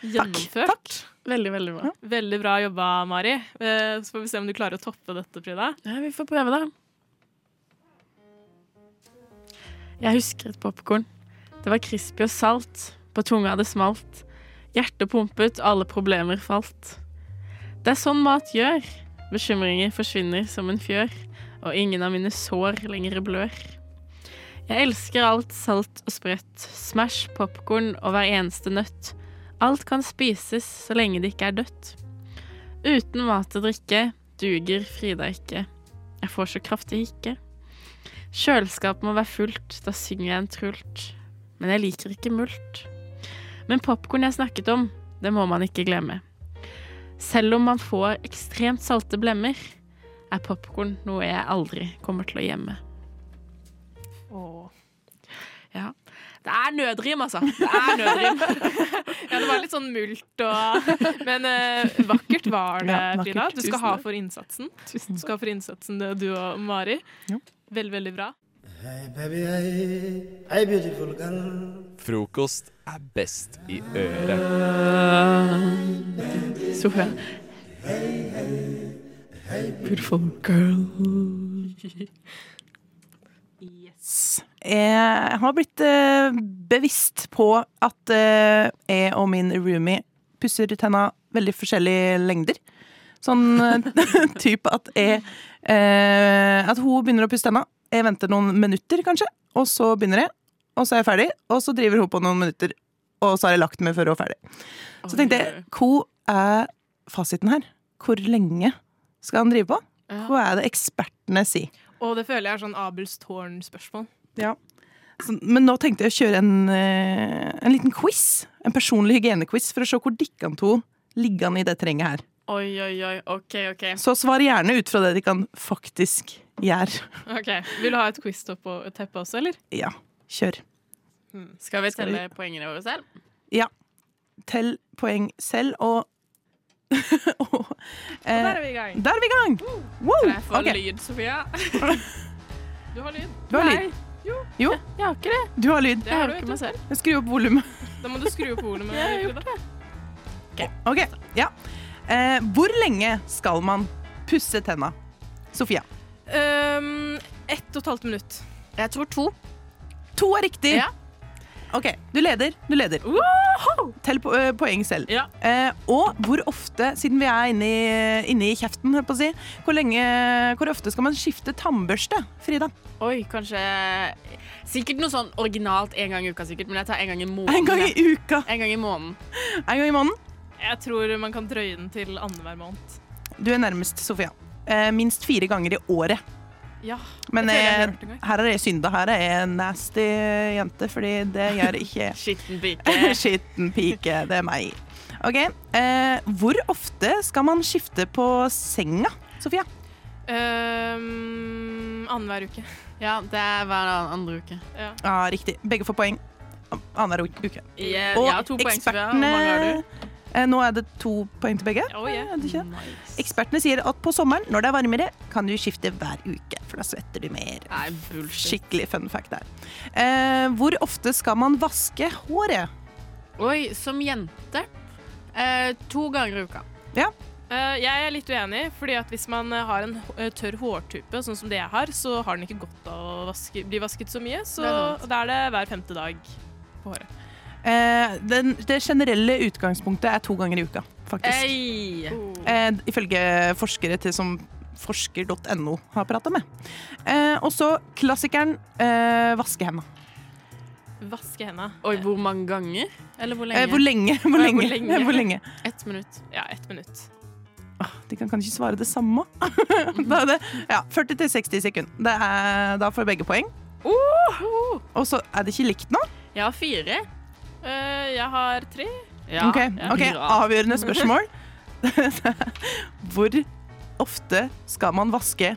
[SPEAKER 10] Gjennomført.
[SPEAKER 8] Veldig, veldig bra.
[SPEAKER 10] Veldig bra jobba, Mari. Eh, Så får vi se om du klarer å toppe dette, Frida.
[SPEAKER 8] Ja, vi får prøve det. Jeg husker et popkorn. Det var crispy og salt. På tunga det smalt. Hjertet pumpet, alle problemer falt. Det er sånn mat gjør. Bekymringer forsvinner som en fjør, og ingen av mine sår lenger blør. Jeg elsker alt salt og sprøtt. Smash, popkorn og hver eneste nøtt. Alt kan spises så lenge det ikke er dødt. Uten mat og drikke duger Frida ikke. Jeg får så kraftig hikke. Kjøleskapet må være fullt, da synger jeg en trult. Men jeg liker ikke mult. Men popkorn jeg snakket om, det må man ikke glemme. Selv om man får ekstremt salte blemmer, er popkorn noe jeg aldri kommer til å gjemme. Ja. Det er nødrim, altså. Det er nødrim.
[SPEAKER 10] Ja, det var litt sånn mult og Men eh, vakkert var det,
[SPEAKER 11] Ja.
[SPEAKER 10] Frida. Du skal ha for innsatsen. Du skal ha for innsatsen, det, du og Mari. Veldig, veldig bra.
[SPEAKER 6] Frokost er best i øret.
[SPEAKER 8] Sofie.
[SPEAKER 11] Beautiful girl. Yes. Jeg har blitt eh, bevisst på at eh, jeg og min roomie pusser tenna veldig forskjellige lengder. Sånn eh, type at jeg eh, At hun begynner å pusse tenna. Jeg venter noen minutter, kanskje, og så begynner jeg. Og så er jeg ferdig, og så driver hun på noen minutter, og så har jeg lagt meg før hun er ferdig. Så tenkte jeg, hvor er fasiten her? Hvor lenge skal han drive på? Hva er det ekspertene sier?
[SPEAKER 10] Og det føler jeg er sånn Abels tårn-spørsmål.
[SPEAKER 11] Ja. Så, men nå tenkte jeg å kjøre en, eh, en liten quiz. En personlig hygienequiz for å se hvor dikkan to ligger an i det terrenget her.
[SPEAKER 8] Oi, oi, oi. OK, OK.
[SPEAKER 11] Så svar gjerne ut fra det de kan faktisk gjøre.
[SPEAKER 10] Ok, Vil du ha et quiz-teppe også, eller?
[SPEAKER 11] Ja, kjør.
[SPEAKER 8] Skal vi
[SPEAKER 11] Skal vi-
[SPEAKER 8] telle poengene våre selv?
[SPEAKER 11] Ja. Tell poeng selv, og og, eh,
[SPEAKER 10] der er vi i gang.
[SPEAKER 11] Der er vi i gang! Wow,
[SPEAKER 8] Kan jeg få
[SPEAKER 11] ok.
[SPEAKER 8] lyd, Sofia?
[SPEAKER 10] Du har lyd.
[SPEAKER 11] Du har lyd.
[SPEAKER 10] Jo.
[SPEAKER 11] Jo,
[SPEAKER 8] Jeg har ikke det.
[SPEAKER 11] du har lyd.
[SPEAKER 10] Det har
[SPEAKER 8] ikke meg selv.
[SPEAKER 11] Skru opp volumet.
[SPEAKER 10] Da må du skru opp volumet.
[SPEAKER 8] Jeg har
[SPEAKER 10] Frida.
[SPEAKER 11] Ok, ja. Eh, hvor lenge skal man pusse tenna? Sofia.
[SPEAKER 10] Um, ett og et halvt minutt.
[SPEAKER 8] Jeg tror to.
[SPEAKER 11] To er riktig.
[SPEAKER 8] Ja.
[SPEAKER 11] Ok, du leder. Du leder. Tell po eh, poeng selv.
[SPEAKER 8] Ja.
[SPEAKER 11] Eh, og hvor ofte, siden vi er inne i, inne i kjeften, på å si, hvor, lenge, hvor ofte skal man skifte tannbørste, Frida?
[SPEAKER 8] Oi, kanskje Sikkert noe sånn originalt en gang i uka, sikkert, men jeg tar en gang i måneden.
[SPEAKER 11] En gang i uka.
[SPEAKER 8] En gang i måneden.
[SPEAKER 11] En gang i måneden.
[SPEAKER 10] Jeg tror man kan drøye den til annenhver måned.
[SPEAKER 11] Du er nærmest, Sofia. Eh, minst fire ganger i året.
[SPEAKER 10] Ja,
[SPEAKER 11] Men
[SPEAKER 10] jeg
[SPEAKER 11] eh, her er det synda. Her er jeg en nasty jente, fordi det gjør ikke
[SPEAKER 8] Skitten pike.
[SPEAKER 11] Skitten pike. Det er meg. OK. Eh, hvor ofte skal man skifte på senga, Sofia?
[SPEAKER 10] Um, Annenhver uke.
[SPEAKER 8] Ja, det er hver andre uke.
[SPEAKER 10] Ja.
[SPEAKER 11] ah, riktig. Begge får poeng. Annenhver uke.
[SPEAKER 8] Jeg,
[SPEAKER 11] Og
[SPEAKER 8] jeg har
[SPEAKER 11] Eh, Nå er det to poeng til begge.
[SPEAKER 10] Oh, yeah.
[SPEAKER 11] Det? Ekspertene sier at på sommeren, når det er varmere, kan du skifte hver uke, for da svetter du mer.
[SPEAKER 8] Nei.
[SPEAKER 11] Skikkelig fun fact der. Eh, hvor ofte skal man vaske håret?
[SPEAKER 8] Oi, som jente eh, to ganger i uka.
[SPEAKER 11] Ja.
[SPEAKER 10] Eh, jeg er litt uenig, fordi at hvis man eh, har en eh, tørr hårtype, sånn som det jeg har, så har den ikke godt av å vaske, bli vasket så mye. Så da er det hver femte dag på håret.
[SPEAKER 11] Eh, den, det generelle utgangspunktet er to ganger i uka, faktisk.
[SPEAKER 8] Hey.
[SPEAKER 11] Eh, ifølge forskere til som forsker.no har prata med. Eh, og så klassikeren eh, vaske hendene.
[SPEAKER 10] Vaske hendene.
[SPEAKER 8] Oi, hvor mange ganger? Eller hvor lenge?
[SPEAKER 11] Eh, hvor lenge? Hvor lenge?
[SPEAKER 10] hvor lenge?
[SPEAKER 11] Hvor lenge?
[SPEAKER 8] Ett minutt.
[SPEAKER 10] Ja, ett minutt.
[SPEAKER 11] De kan kanskje ikke svare det samme. da er det ja, 40 til 60 sekunder. Er, da får begge poeng. Og så er det ikke likt nå.
[SPEAKER 8] Jeg har fire.
[SPEAKER 10] Eh, jeg har tre.
[SPEAKER 8] Ja,
[SPEAKER 11] ok, Avgjørende spørsmål. Hvor ofte skal man vaske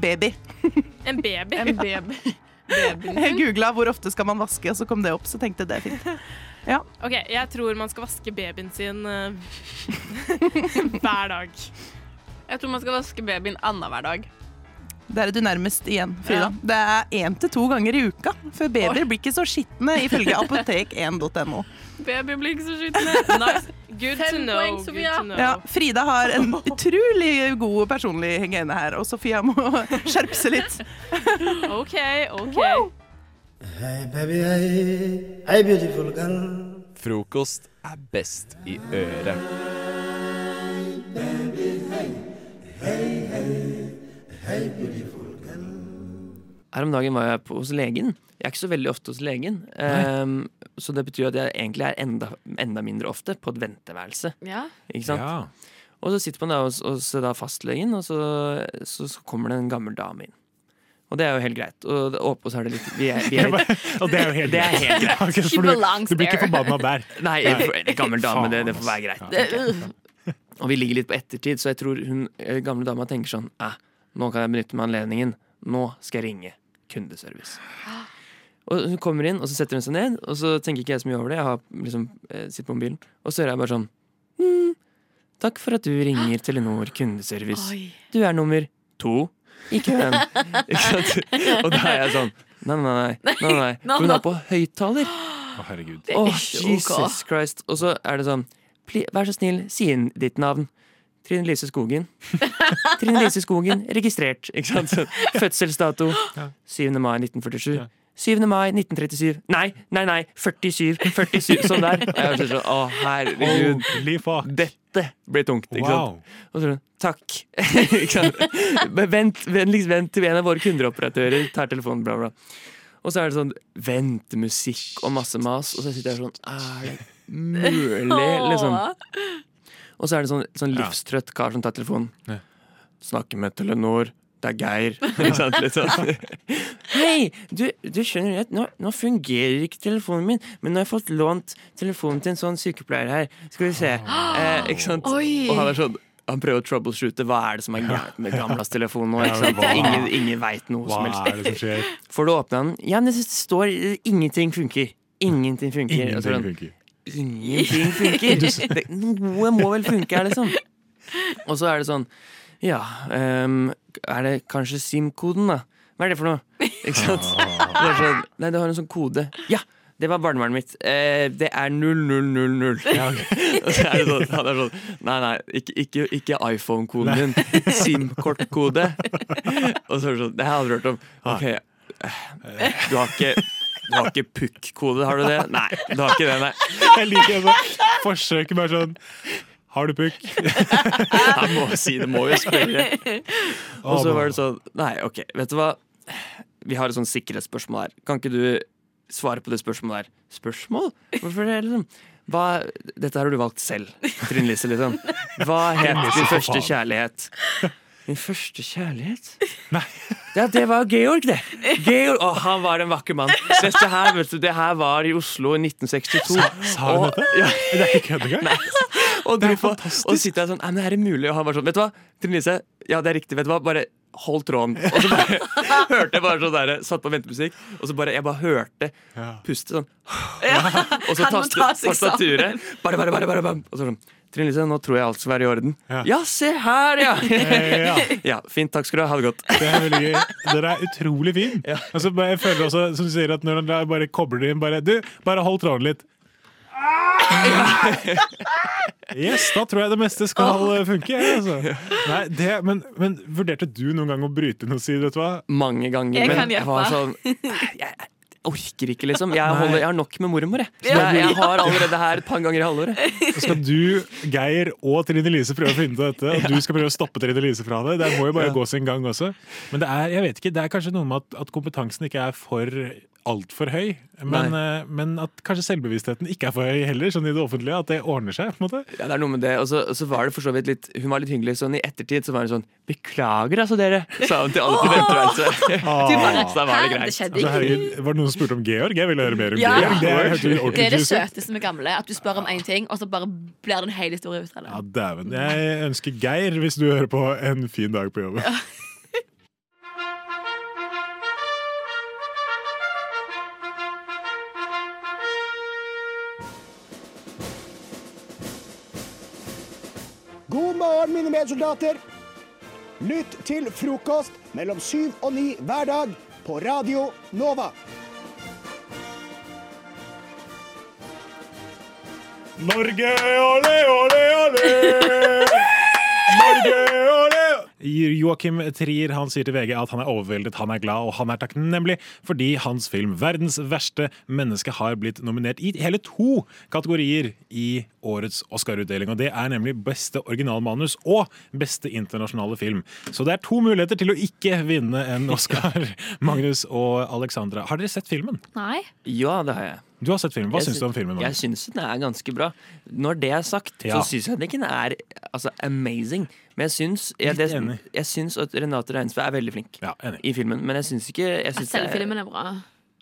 [SPEAKER 11] baby?
[SPEAKER 10] En baby.
[SPEAKER 8] En baby.
[SPEAKER 11] Jeg googla 'hvor ofte skal man vaske', og så kom det opp. Så tenkte jeg det er fint. Ja.
[SPEAKER 10] OK, jeg tror man skal vaske babyen sin uh, hver dag.
[SPEAKER 8] Jeg tror man skal vaske babyen annenhver dag.
[SPEAKER 11] Der er du nærmest igjen, Frida.
[SPEAKER 8] Ja.
[SPEAKER 11] Det er én til to ganger i uka, for babyer blir ikke så skitne, ifølge apotek1.no.
[SPEAKER 8] Baby blir ikke så skitne. Nice.
[SPEAKER 10] Good to know. good to know.
[SPEAKER 11] Ja, Frida har en utrolig god personlig hygiene her, og Sofia må skjerpe seg litt.
[SPEAKER 10] OK, OK. Hei, baby, hei. Hei, beautiful girl.
[SPEAKER 6] Frokost er best i øret.
[SPEAKER 14] Her om dagen var jeg på, hos legen. Jeg er ikke så veldig ofte hos legen. Um, så det betyr at jeg egentlig er enda, enda mindre ofte på et venteværelse.
[SPEAKER 8] Ja.
[SPEAKER 14] Ikke sant? Og så sitter man da hos, hos da fastlegen, og så, så, så kommer det en gammel dame inn. Og det er jo helt greit. Og oppå så er det litt vi er, vi er
[SPEAKER 15] Og det er jo helt
[SPEAKER 14] Det er
[SPEAKER 15] greit.
[SPEAKER 14] helt greit.
[SPEAKER 15] okay, for du, du blir ikke forbanna der.
[SPEAKER 14] Nei, en gammel dame, det, det får være greit.
[SPEAKER 15] Ja,
[SPEAKER 14] tenker. Og vi ligger litt på ettertid, så jeg tror hun eh, gamle dama tenker sånn eh, Nå kan jeg benytte meg av anledningen. Nå skal jeg ringe kundeservice. Og hun kommer inn, og så setter hun seg ned, og så tenker ikke jeg så mye over det. Jeg har liksom eh, sitt på mobilen, og så hører jeg bare sånn mm, Takk for at du ringer Telenor kundeservice.
[SPEAKER 8] Oi.
[SPEAKER 14] Du er nummer to i køen. Ikke sant? Og da er jeg sånn Nei, nei, nei. nei, nei. For hun er på høyttaler.
[SPEAKER 15] Å, herregud.
[SPEAKER 8] Er ok.
[SPEAKER 14] Jesus Christ. Og så er det sånn Vær så snill, si inn ditt navn. Trine Lise Skogen. Trine Lise Skogen, registrert. Ikke sant? Fødselsdato 7. mai 1947. 7. mai 1937. Nei, nei, nei! 47. 47 sånn der. Jeg var sånn, Å, herregud.
[SPEAKER 15] Holy fuck.
[SPEAKER 14] Dette blir tungt. Ikke
[SPEAKER 15] Wow.
[SPEAKER 14] sant? Og så sånn, takk. ikke sant? Men vent, vennligst vent til en av våre kundeoperatører tar telefonen, bla, bla. Og så er det sånn ventemusikk og masse mas, og så sitter jeg sånn Er det mulig, liksom? Og så er det sånn, sånn livstrøtt kar som tar telefonen.
[SPEAKER 15] Ja.
[SPEAKER 14] Snakker med Telenor. Det er Geir. Ikke sant? Litt sånn. Hei, du, du skjønner at nå, nå fungerer ikke telefonen min, men nå har jeg fått lånt telefonen til en sånn sykepleier her. Skal vi se. Eh, ikke sant?
[SPEAKER 8] Oi.
[SPEAKER 14] Og han er sånn han prøver å troubleshoote. Hva er det som er gærent med gamlas telefon nå?
[SPEAKER 15] Hva-
[SPEAKER 14] Ingen, ingen veit noe
[SPEAKER 15] Hva
[SPEAKER 14] som helst.
[SPEAKER 15] er det som skjer?
[SPEAKER 14] Får du åpne den? Ja, men det står ingenting funker. Ingenting funker. Er
[SPEAKER 15] Ingenting funker.
[SPEAKER 14] Ingenting funker. Det, noe må vel funke her, liksom. Og så er det sånn Ja, um, er det kanskje SIM-koden, da? Hva er det for noe? Ikke sant? Det er sånn, nei, det har en sånn kode. Ja! Det var barnevernet mitt. Eh, det er 0000. Og så er det sånn, han er sånn Nei, nei, ikke, ikke, ikke iPhone-koden din. SIM-kortkode. Og så er det sånn Det har jeg aldri hørt om. Ok, eh, du har ikke du har ikke pukk-kode, har du det? Nei, du har ikke det, nei.
[SPEAKER 15] Jeg liker altså, forsøket bare sånn Har du pukk?
[SPEAKER 14] Jeg må si det, må jo spørre. Og så var det sånn Nei, OK, vet du hva? Vi har et sånn sikkerhetsspørsmål her. Kan ikke du svare på det spørsmålet her? Spørsmål? Hvorfor det, liksom? Hva, dette har du valgt selv, Trine Lise. Liksom. Hva het din første kjærlighet? Min første kjærlighet? Nei. Ja, det var Georg, det. Georg, Å, han var en vakker mann. Dette her, vet du, det her var i Oslo i 1962.
[SPEAKER 15] Sa- sa hun
[SPEAKER 14] Og-
[SPEAKER 15] dette?
[SPEAKER 14] Ja.
[SPEAKER 15] Det er ikke kødd engang.
[SPEAKER 14] Og, er på, og sitter jeg sånn men er det mulig? Og han var sånn Vet du hva, Trine Lise, ja, det er riktig. Vet du hva, bare hold tråden. Og så bare hørte jeg bare sånn der Satt på ventemusikk, og så bare Jeg bare hørte puste sånn. Og så
[SPEAKER 8] tastet
[SPEAKER 14] tastaturet. Bare, bare, bare, bare, bam. Og så sånn Trine Lise, nå tror jeg alt skal være i orden. Ja, se her, ja!
[SPEAKER 15] Ja.
[SPEAKER 14] ja, Fint, takk skal du ha. Ha det godt.
[SPEAKER 15] Det er veldig gøy. Dere er utrolig fin. Altså, bare- jeg føler også, som du sier, at når han bare kobler det inn bare, Du, bare hold tråden litt. Yes, da tror jeg det meste skal eh, funke. jeg, Altså. Nei, det, men, men vurderte du noen gang å bryte inn og si vet du hva?
[SPEAKER 14] Mange ganger.
[SPEAKER 8] Jeg
[SPEAKER 14] men
[SPEAKER 8] kan
[SPEAKER 14] jeg var sånn Jeg orker ikke, liksom. Jeg, holder, jeg har nok med mormor, jeg. Så
[SPEAKER 15] Ja.
[SPEAKER 14] jeg, jeg har allerede her et par ganger i halvåret.
[SPEAKER 15] Så skal du, Geir og Trine Lise prøve å finne ut av dette, og du skal prøve å stoppe Trine Lise fra det. Det må jo bare
[SPEAKER 14] Ja.
[SPEAKER 15] gå sin gang også. Men det er, jeg vet ikke, det er kanskje noe med at, at kompetansen ikke er for altfor høy. Men, eh, men at kanskje selvbevisstheten ikke er for høy heller, sånn i det offentlige. At det ordner seg. på en måte.
[SPEAKER 14] Ja, det er noe med det. Og så, og så var det for så vidt litt Hun var litt hyggelig. Sånn i ettertid så var hun sånn 'Beklager, altså, dere', sa hun til alle på
[SPEAKER 15] venteværelset.
[SPEAKER 14] Så da var det greit.
[SPEAKER 8] det
[SPEAKER 15] Altså, herregud, var det noen som spurte om Georg? Jeg ville høre mer om
[SPEAKER 16] Ja.
[SPEAKER 15] Georg. Det er, det,
[SPEAKER 16] Det er det søteste med gamle. At du spør om én ting, og så bare blir det en hel historie ut av det.
[SPEAKER 15] Ja, dæven. Jeg ønsker Geir, hvis du hører på, en fin dag på jobben.
[SPEAKER 17] God morgen, mine medsoldater. Lytt til frokost mellom syv og ni hver dag på Radio Nova.
[SPEAKER 15] Norge, ole, ole, ole! Joakim Trier han sier til VG at han er overveldet, han er glad og han er takknemlig fordi hans film 'Verdens verste menneske' har blitt nominert i hele to kategorier i årets Oscar-utdeling. og Det er nemlig beste originalmanus og beste internasjonale film. Så det er to muligheter til å ikke vinne en Oscar. Magnus og Alexandra, har dere sett filmen?
[SPEAKER 16] Nei.
[SPEAKER 14] Ja, det har jeg.
[SPEAKER 15] Du har sett filmen. Hva
[SPEAKER 14] Jeg
[SPEAKER 15] syns du om filmen?
[SPEAKER 14] Jeg
[SPEAKER 15] Magnus?
[SPEAKER 14] syns den er ganske bra. Når det er sagt,
[SPEAKER 15] Ja.
[SPEAKER 14] så syns jeg ikke den er altså, amazing. Men jeg syns, jeg, det, jeg syns at Renate Reinsve er veldig flink i filmen. Men jeg syns ikke jeg syns
[SPEAKER 16] selve
[SPEAKER 14] det er-
[SPEAKER 16] filmen er bra.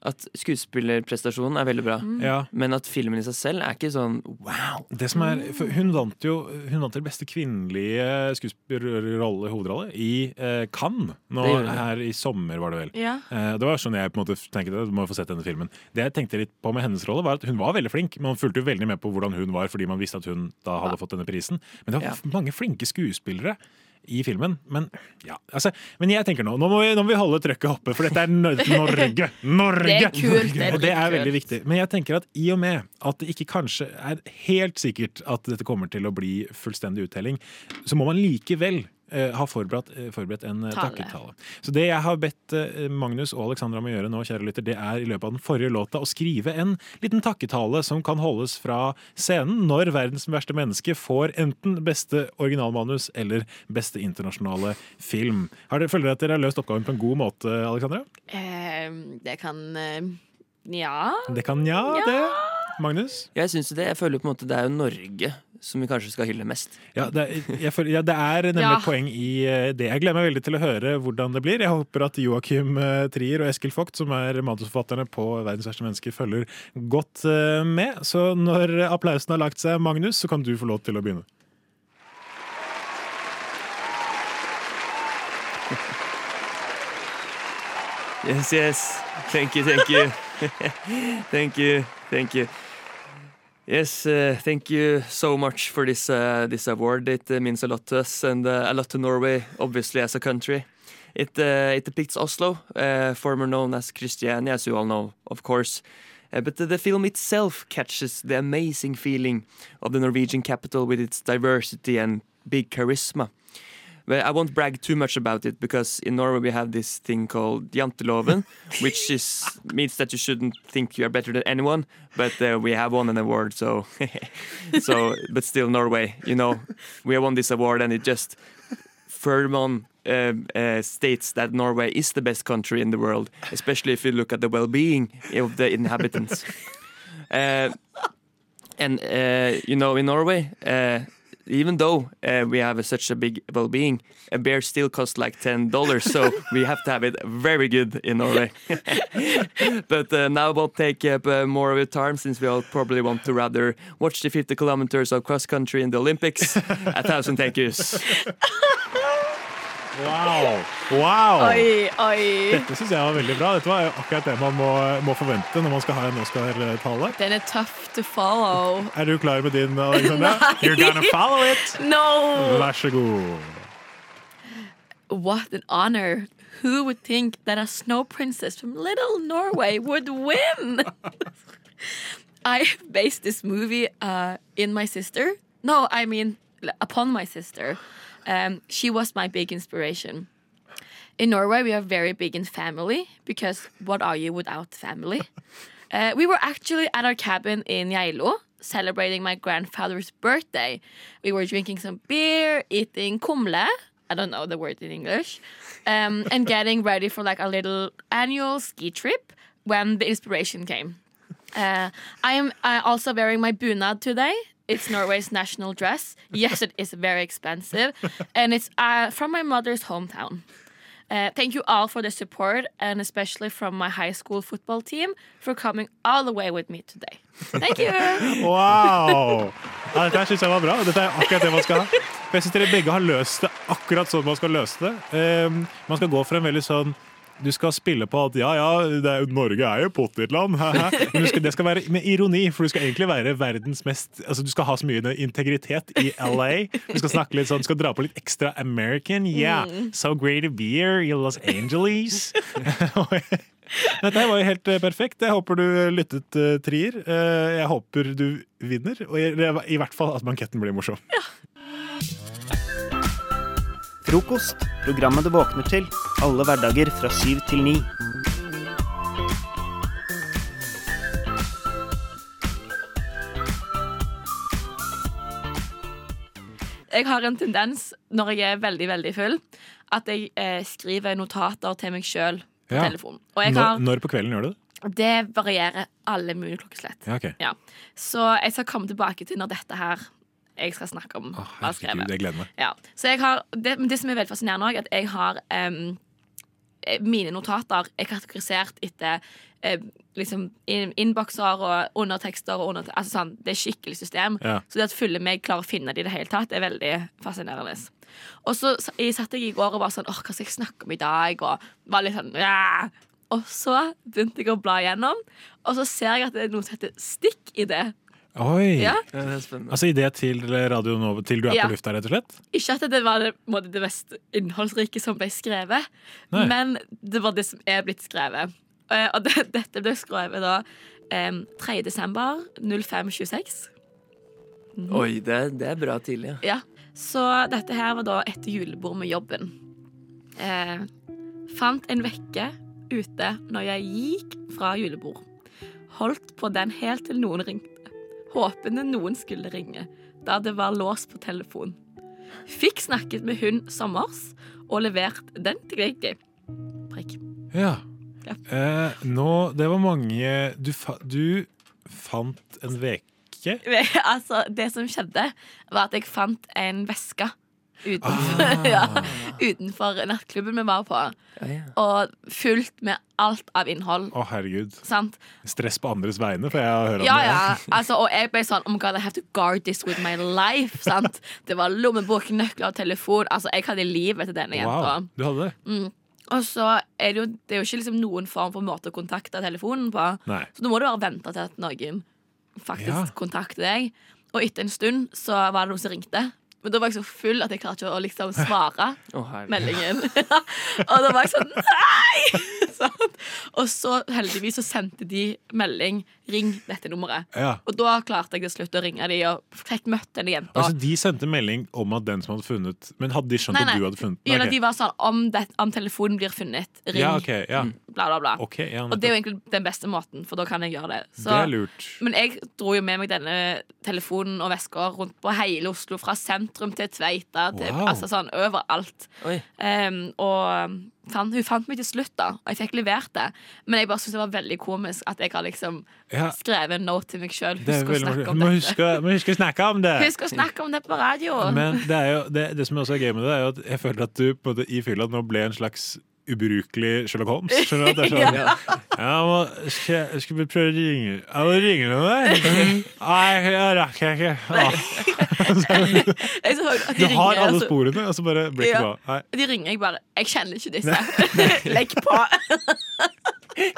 [SPEAKER 14] At skuespillerprestasjonen er veldig bra,
[SPEAKER 15] Mm. Ja.
[SPEAKER 14] men at filmen i seg selv er ikke sånn wow.
[SPEAKER 15] Det som er, for hun vant jo Hun vant til beste kvinnelige skuespillerrolle, hovedrolle, i eh, Cannes. Nå,
[SPEAKER 14] Det
[SPEAKER 15] her i sommer, var det vel.
[SPEAKER 8] Ja.
[SPEAKER 15] Eh, det var sånn jeg på en måte tenkte Du må få sett denne filmen. Det jeg tenkte litt på med hennes rolle, var at hun var veldig flink. Man fulgte jo veldig med på hvordan hun var, fordi man visste at hun da hadde fått denne prisen. Men det var
[SPEAKER 14] Ja.
[SPEAKER 15] mange flinke skuespillere. I filmen, men ja, altså, Men jeg tenker nå Nå må vi, nå må vi holde trøkket oppe, for dette er Norge! Norge!
[SPEAKER 8] Det er kult, det er
[SPEAKER 15] og det er
[SPEAKER 8] veldig
[SPEAKER 15] veldig viktig. Men jeg tenker at i og med at det ikke kanskje er helt sikkert at dette kommer til å bli fullstendig uttelling, så må man likevel eh, ha forberedt, eh, forberedt en eh,
[SPEAKER 8] Tale.
[SPEAKER 15] takketale. Så det jeg har bedt Magnus og Alexandra om å gjøre nå, kjære lytter, det er i løpet av den forrige låta å skrive en liten takketale som kan holdes fra scenen når verdens verste menneske får enten beste originalmanus eller beste internasjonale film. Har dere, føler dere at dere har løst oppgaven på en god måte, Alexandra?
[SPEAKER 16] Eh, det kan ja. Nja.
[SPEAKER 15] Det kan ja, det. Magnus?
[SPEAKER 14] Jeg syns det. Jeg føler på en måte det er jo Norge som vi kanskje skal hylle mest.
[SPEAKER 15] Ja, det, er- jeg ja, det er nemlig
[SPEAKER 14] Ja.
[SPEAKER 15] poeng i eh, det. Jeg gleder meg veldig til å høre hvordan det blir. Jeg håper at Joakim eh, Trier og Eskil Vogt, som er manusforfatterne på Verdens verste mennesker, følger godt eh, med. Så når applausen har lagt seg, Magnus, så kan du få lov til å begynne.
[SPEAKER 14] Yes, yes. Thank you, thank you. thank you, thank you. Yes, uh, thank you so much for this uh, this award. It uh, means a lot to us and uh, a lot to Norway, obviously as a country. It uh, it depicts Oslo, uh, former known as Christiania, as you all know, of course. But the, the film itself catches the amazing feeling of the Norwegian capital with its diversity and big charisma. I won't brag too much about it because in Norway we have this thing called janteloven, which is means that you shouldn't think you are better than anyone. But uh, we have won an award, so so. But still, Norway, you know, we have won this award, and it just further uh, uh, states that Norway is the best country in the world, especially if you look at the well-being of the inhabitants. Uh, and uh, you know, in Norway, uh, even though uh, we have a, such a big well-being, a beer still costs like ten dollars. So we have to have it very good in Norway. but uh, now we'll take up uh, more of your time since we all probably want to rather watch the 50 kilometers of cross country in the Olympics. a thousand thank yous.
[SPEAKER 15] Wow! wow.
[SPEAKER 16] Oi, oi.
[SPEAKER 15] Dette syns jeg var veldig bra. Dette var akkurat det man må, må forvente når man skal ha en Oscar-tale.
[SPEAKER 16] Den er tough to follow.
[SPEAKER 15] Er du klar med din, Alexandra? You're gonna follow it!
[SPEAKER 16] No!
[SPEAKER 15] Vær så god.
[SPEAKER 16] What an honor. Who would think that a snow princess from little Norway would win? I based this movie uh, in my sister. No, I mean upon my sister. Um, she was my big inspiration. In Norway, we are very big in family because what are you without family? Uh, we were actually at our cabin in Geilo celebrating my grandfather's birthday. We were drinking some beer, eating kumle. I don't know the word in English. Um, and getting ready for like a little annual ski trip when the inspiration came. Uh, I am uh, also wearing my bunad today. It's Norway's national dress. Yes, it is very expensive. And it's uh, from my mother's hometown. Uh, thank you all for the support, and especially from my high school football team for coming all the way with me today. Thank you.
[SPEAKER 15] Wow! Ja, dette syns jeg var bra. Dette er akkurat det man skal ha. Jeg synes dere begge har løst det akkurat sånn man skal løse det. Um, man skal gå for en veldig sånn du skal spille på at ja, ja, det er, Norge er jo potetland. Men skal, det skal være med ironi, for du skal egentlig være verdens mest Altså Du skal ha så mye integritet i LA. Du skal snakke litt sånn, du skal dra på litt ekstra American. Yeah,
[SPEAKER 16] Mm.
[SPEAKER 15] so great to be here in Los Angeles. Dette var jo helt eh, perfekt. Jeg håper du lyttet, uh, Trier. Eh, jeg håper du vinner, og i, hvert fall at banketten blir morsom.
[SPEAKER 18] Frokost. Programmet du våkner til. Alle hverdager fra syv til ni.
[SPEAKER 16] Jeg har en tendens når jeg er veldig, veldig full, at jeg eh, skriver notater til meg sjøl på
[SPEAKER 15] Ja.
[SPEAKER 16] telefonen. Og jeg
[SPEAKER 15] Når, når på kvelden gjør du det?
[SPEAKER 16] det varierer alle mulige klokkeslett.
[SPEAKER 15] Ja, okay.
[SPEAKER 16] Ja. Så jeg skal komme tilbake til når dette her jeg skal snakke om. har skrevet.
[SPEAKER 15] Jeg gleder meg.
[SPEAKER 16] Ja. Så jeg har, det, det som er veldig fascinerende òg, at jeg har eh, mine notater er kategorisert etter eh, liksom innbokser og undertekster og under, altså sånn, Det er skikkelig system.
[SPEAKER 19] Ja.
[SPEAKER 16] Så det at fulle meg klarer å finne det i det hele tatt, er veldig fascinerende. Og så jeg satt jeg i går og var sånn Åh, hva skal jeg snakke om i dag? Og var litt sånn ja. Og så begynte jeg å bla igjennom, og så ser jeg at det er noe som heter stikk i det.
[SPEAKER 15] Oi!
[SPEAKER 16] Ja.
[SPEAKER 15] Altså idé til Radio Nova til du er
[SPEAKER 16] Ja.
[SPEAKER 15] på lufta, rett og slett?
[SPEAKER 16] Ikke at det var det, på en måte, det mest innholdsrike som ble skrevet,
[SPEAKER 15] Nei.
[SPEAKER 16] men det var det som er blitt skrevet. Eh, Og det, dette ble skrevet da eh, 3. desember 0526. Mhm.
[SPEAKER 14] Oi, det, det er bra tidlig. Ja.
[SPEAKER 16] Ja. Så dette her var da etter julebord med jobben. Eh, fant en vekke ute når jeg gikk fra julebord. Holdt på den helt til noen ringte. Håpende noen skulle ringe, da det var lås på telefon. Fikk snakket med hun sommers og levert den til Gregi. Prikk.
[SPEAKER 15] Ja.
[SPEAKER 16] Ja.
[SPEAKER 15] Eh, nå, det var mange Du, fa du fant en veke?
[SPEAKER 16] altså, det som skjedde, var at jeg fant en veske utenfor,
[SPEAKER 15] Ah.
[SPEAKER 16] ja, utenfor nattklubben vi var på. Og fullt med alt av innhold.
[SPEAKER 15] Å, herregud.
[SPEAKER 16] Sant?
[SPEAKER 15] Stress på andres vegne, får jeg høre om
[SPEAKER 16] Ja,
[SPEAKER 15] det.
[SPEAKER 16] ja. Altså, og jeg ble sånn Oh my god, I have to guard this with my life. Sant? Det var lommebok, nøkler og telefon. Altså, jeg hadde livet til denne jenta.
[SPEAKER 15] Du hadde det?
[SPEAKER 16] Mm. Og så er det jo, det er jo ikke liksom noen form for måte å kontakte telefonen på.
[SPEAKER 15] Nei.
[SPEAKER 16] Så nå må du bare vente til at noen faktisk
[SPEAKER 15] Ja.
[SPEAKER 16] kontakter deg. Og etter en stund så var det noen som ringte. Men da var jeg så full at jeg klarte ikke å liksom svare
[SPEAKER 14] oh,
[SPEAKER 16] meldingen. og da var jeg sånn Nei! Sånn. Og så heldigvis så sendte de melding 'ring dette nummeret'.
[SPEAKER 15] Ja.
[SPEAKER 16] Og da klarte jeg til slutt å ringe de og fikk møtt denne jenta.
[SPEAKER 15] Altså, de sendte melding om at den som hadde funnet Men hadde de skjønt
[SPEAKER 16] Nei,
[SPEAKER 15] at du hadde funnet
[SPEAKER 16] den?
[SPEAKER 15] Okay.
[SPEAKER 16] De var sånn om, det, om telefonen blir funnet, ring.
[SPEAKER 15] Ja, okay, ja.
[SPEAKER 16] Bla, bla, bla.
[SPEAKER 15] Okay, ja,
[SPEAKER 16] og det er jo egentlig den beste måten, for da kan jeg gjøre det. Så-
[SPEAKER 15] Det er lurt.
[SPEAKER 16] Men jeg dro jo med meg denne telefonen og veska rundt på hele Oslo, fra sentrum til Tveita, til,
[SPEAKER 14] Wow.
[SPEAKER 16] altså sånn overalt. Um, og fant, hun fant meg til slutt, da, og jeg fikk levert det. Men jeg bare syntes det var veldig komisk at jeg har liksom
[SPEAKER 15] Ja.
[SPEAKER 16] skrevet en note til meg sjøl.
[SPEAKER 15] Det
[SPEAKER 16] Husk å snakke om dette.
[SPEAKER 15] huske, må huske å snakke om det!
[SPEAKER 16] Husk å snakke om det på radio.
[SPEAKER 15] Men det, er jo, det, det som også er gøy med det, er jo at jeg føler at du på måte, i fylla nå ble en slags ubrukelig Sherlock Holmes. Skjønner du? at Det er sånn,
[SPEAKER 16] Ja.
[SPEAKER 15] ja, må, skal, skal vi prøve å ringe Jeg må ringe noen der? Nei, jeg rakk jeg ikke. Ah.
[SPEAKER 16] Jeg så at de
[SPEAKER 15] Du har alle sporene, og så bare blir det ikke bra.
[SPEAKER 16] De ringer jeg bare Jeg kjenner ikke disse. Legg på.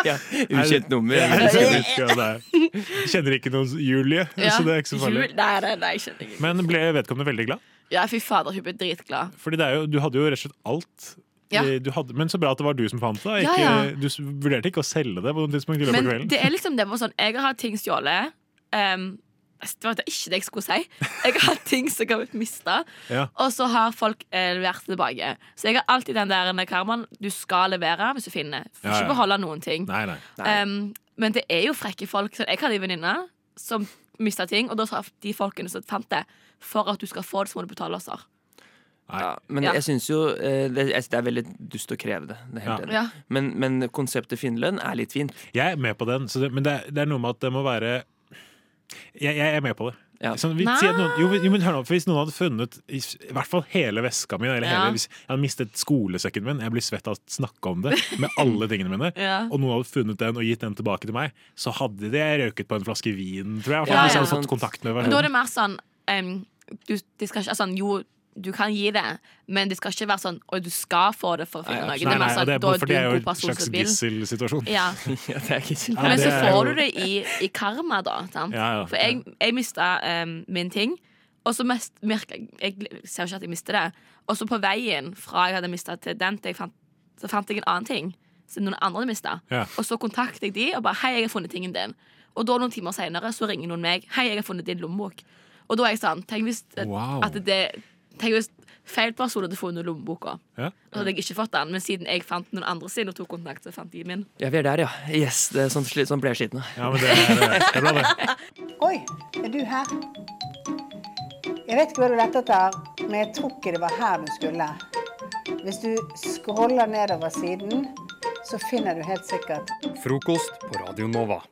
[SPEAKER 14] Ja, ukjent nummer.
[SPEAKER 15] Jeg kjenner ikke hva det. Jeg kjenner ikke noen Julie,
[SPEAKER 16] Ja.
[SPEAKER 15] så det er ikke så farlig.
[SPEAKER 16] Jul- Nei, nei, nei, ikke.
[SPEAKER 15] Men ble vedkommende veldig glad?
[SPEAKER 16] Ja, fy fader, hun ble dritglad.
[SPEAKER 15] Fordi det er jo, du hadde jo rett og slett alt.
[SPEAKER 16] Ja.
[SPEAKER 15] Eh, Du hadde, men så bra at det var du som fant det. Ikke,
[SPEAKER 16] ja.
[SPEAKER 15] Du vurderte ikke å selge det på noen tidspunkt i løpet av
[SPEAKER 16] Men
[SPEAKER 15] kvelden?
[SPEAKER 16] det er liksom det med sånn Jeg har hatt ting stjålet. Um, det var ikke det jeg skulle si. Jeg har hatt ting som har blitt mista,
[SPEAKER 15] Ja.
[SPEAKER 16] og så har folk eh, levert det tilbake. Så jeg har alltid den der karmaen. Du skal levere hvis du finner. Får
[SPEAKER 15] Ja, ja.
[SPEAKER 16] ikke beholde noen ting.
[SPEAKER 15] Nei, nei.
[SPEAKER 16] Um, men det er jo frekke folk. Så jeg hadde en venninne som mista ting, og da sa de folkene som fant det, for at du skal få det, så må du betale oss.
[SPEAKER 14] Ja, men
[SPEAKER 16] Ja.
[SPEAKER 14] jeg syns jo eh, det, det er veldig dust å kreve det. det er helt
[SPEAKER 15] Ja.
[SPEAKER 14] enig.
[SPEAKER 16] Ja.
[SPEAKER 14] men, men konseptet Finnlønn er litt fint.
[SPEAKER 15] Jeg er med på den, så det, men det er, det er noe med at det må være Jeg, jeg er med på det. Sånn, vi, si noen, jo, jo, men hør nå, for Hvis noen hadde funnet i, i hvert fall hele veska mi, eller
[SPEAKER 16] Ja.
[SPEAKER 15] hele, hvis jeg hadde mistet skolesekken min Jeg blir svett av å snakke om det med alle tingene mine.
[SPEAKER 16] Ja.
[SPEAKER 15] Og noen hadde funnet den og gitt den tilbake til meg, så hadde det røket på en flaske vin, tror jeg. hvert fall,
[SPEAKER 16] Ja,
[SPEAKER 15] hvis jeg hadde fått kontakt med
[SPEAKER 16] Men da er det mer sånn um, du, de skal ikke, altså, Jo, du kan gi det, men det skal ikke være sånn Og du skal få det for å finne noe.
[SPEAKER 15] nei,
[SPEAKER 16] Det
[SPEAKER 15] nei,
[SPEAKER 16] sånn,
[SPEAKER 15] det er,
[SPEAKER 16] er
[SPEAKER 15] for det er jo en slags gisselsituasjon.
[SPEAKER 16] Ja.
[SPEAKER 14] ja,
[SPEAKER 16] Men så får du det i, i karma, da. Sant?
[SPEAKER 15] Ja, ja.
[SPEAKER 16] For jeg, jeg mista um, min ting, og så mest, jeg Jeg ser ikke at jeg mister det. Og så på veien fra jeg hadde mista til den, til jeg fant, så fant jeg en annen ting som noen andre hadde mista.
[SPEAKER 15] Ja.
[SPEAKER 16] Og så kontakter jeg de og bare 'Hei, jeg har funnet tingen din'. Og da noen timer senere så ringer noen meg 'Hei, jeg har funnet din lommebok'. Og da er jeg sånn Tenk hvis,
[SPEAKER 15] Wow.
[SPEAKER 16] at det, tenk hvis feil person hadde funnet lommeboka.
[SPEAKER 15] Ja.
[SPEAKER 16] Så hadde jeg ikke fått den, men siden jeg fant noen andre sin og tok kontakt, så fant de min.
[SPEAKER 14] Ja, vi er der, ja. Yes, det er sånn, sånn ble jeg sliten.
[SPEAKER 15] Ja, men det er, det er bra, det.
[SPEAKER 19] Oi, er du her? Jeg vet ikke hva du lette etter, men jeg tror ikke det var her du skulle. Hvis du scroller nedover siden, så finner du helt sikkert
[SPEAKER 1] Frokost på Radio Nova.